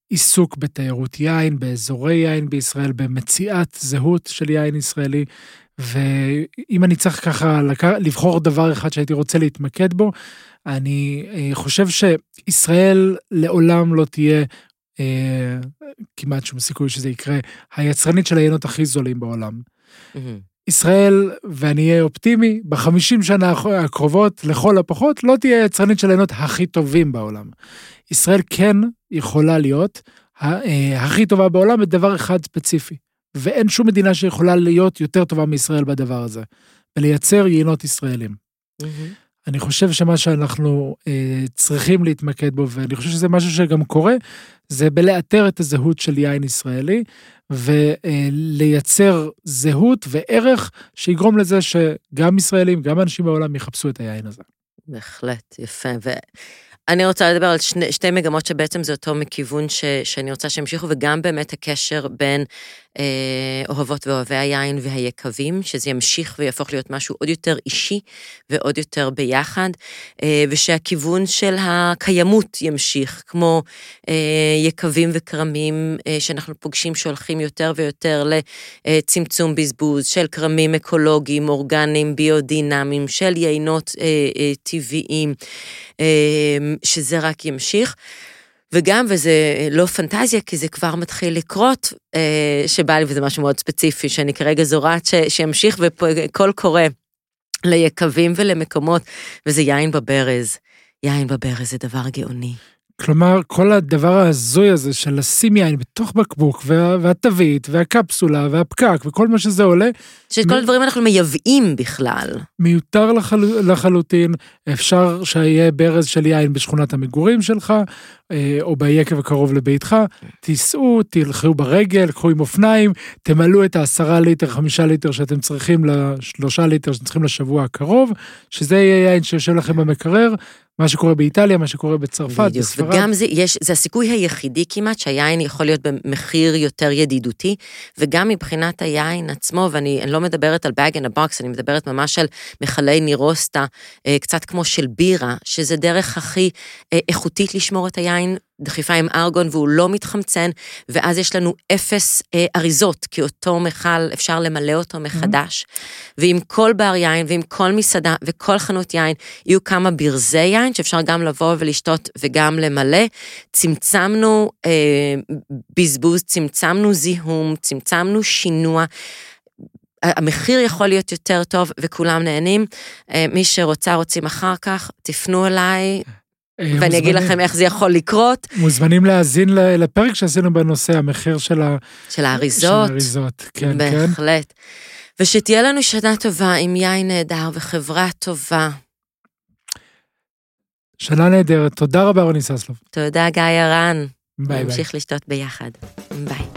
עיסוק בתיירות יין, באזורי יין בישראל, במציאת זהות של יין ישראלי. ואם אני צריך ככה. לבחור דבר אחד שהייתי רוצה להתמקד בו, אני אה, חושב שישראל לעולם לא תהיה אה, כמעט שום סיכוי שזה יקרה, היצרנית של היינות הכי זולים בעולם. מהמם. ישראל, ואני אהיה אופטימי, בחמישים שנה הקרובות, לכל הפחות, לא תהיה יצרנית של העיינות הכי טובים בעולם. ישראל כן יכולה להיות אה, הכי טובה בעולם בדבר אחד ספציפי, ואין שום מדינה שיכולה להיות יותר טובה מישראל בדבר הזה, ולייצר יינות ישראלים. Mm-hmm. אני חושב שמה שאנחנו אה, צריכים להתמקד בו, ואני חושב שזה משהו שגם קורה, זה בלאתר את הזהות של יין ישראלי, ולייצר זהות וערך שיגרום לזה שגם ישראלים, גם אנשים בעולם יחפשו את היין הזה. בהחלט, יפה. אני רוצה לדבר על שני, שתי מגמות שבעצם זה אותו מכיוון ש, שאני רוצה שימשיכו, וגם באמת הקשר בין אה, אוהבות ואוהבי היין והיקבים, שזה ימשיך ויהפוך להיות משהו עוד יותר אישי ועוד יותר ביחד, אה, ושהכיוון של הקיימות ימשיך, כמו אה, יקבים וכרמים אה, שאנחנו פוגשים שהולכים יותר ויותר לצמצום בזבוז, של כרמים אקולוגיים, אורגניים, ביודינמיים, של יינות אה, אה, טבעיים. שזה רק ימשיך. וגם, וזה לא פנטזיה, כי זה כבר מתחיל לקרות, אה, שבא לי, וזה משהו מאוד ספציפי, שאני כרגע זורעת שימשיך וקול קורא ליקבים ולמקומות, וזה יין בברז. יין בברז זה דבר גאוני. כלומר, כל הדבר ההזוי הזה של לשים יין בתוך בקבוק, וה, והתווית, והקפסולה, והפקק, וכל מה שזה עולה. שאת כל הדברים אנחנו מייבאים בכלל. מיותר לחל, לחלוטין, אפשר שיהיה ברז של יין בשכונת המגורים שלך, או ביקב הקרוב לביתך, תיסעו, תלכו ברגל, קחו עם אופניים, תמלאו את העשרה ליטר, חמישה ליטר שאתם צריכים, לשלושה ליטר שאתם צריכים לשבוע הקרוב, שזה יהיה יין שיושב לכם במקרר, מה שקורה באיטליה, מה שקורה בצרפת, בדיוק, בספרד. וגם זה, יש, זה הסיכוי היחידי כמעט שהיין יכול להיות במחיר יותר ידידותי, וגם מבחינת היין עצמו, ואני לא מדברת על bag in a box, אני מדברת ממש על מכלי נירוסטה, אה, קצת כמו של בירה, שזה דרך הכי אה, איכותית לשמור את היין דחיפה עם ארגון והוא לא מתחמצן, ואז יש לנו אפס אה, אריזות, כי אותו מכל, אפשר למלא אותו מחדש. Mm-hmm. ועם כל בר יין ועם כל מסעדה וכל חנות יין, יהיו כמה ברזי יין שאפשר גם לבוא ולשתות וגם למלא. צמצמנו אה, בזבוז, צמצמנו זיהום, צמצמנו שינוע. המחיר יכול להיות יותר טוב וכולם נהנים. אה, מי שרוצה, רוצים אחר כך, תפנו אליי, אה, ואני אגיד לכם איך זה יכול לקרות. מוזמנים להאזין לפרק שעשינו בנושא המחיר של, ה... של האריזות. של האריזות, כן, בהחלט. כן. בהחלט. ושתהיה לנו שנה טובה עם יין נהדר וחברה טובה. שנה נהדרת, תודה רבה רוני ססלוב. תודה גיא הרן. ביי ביי. נמשיך לשתות ביחד. ביי.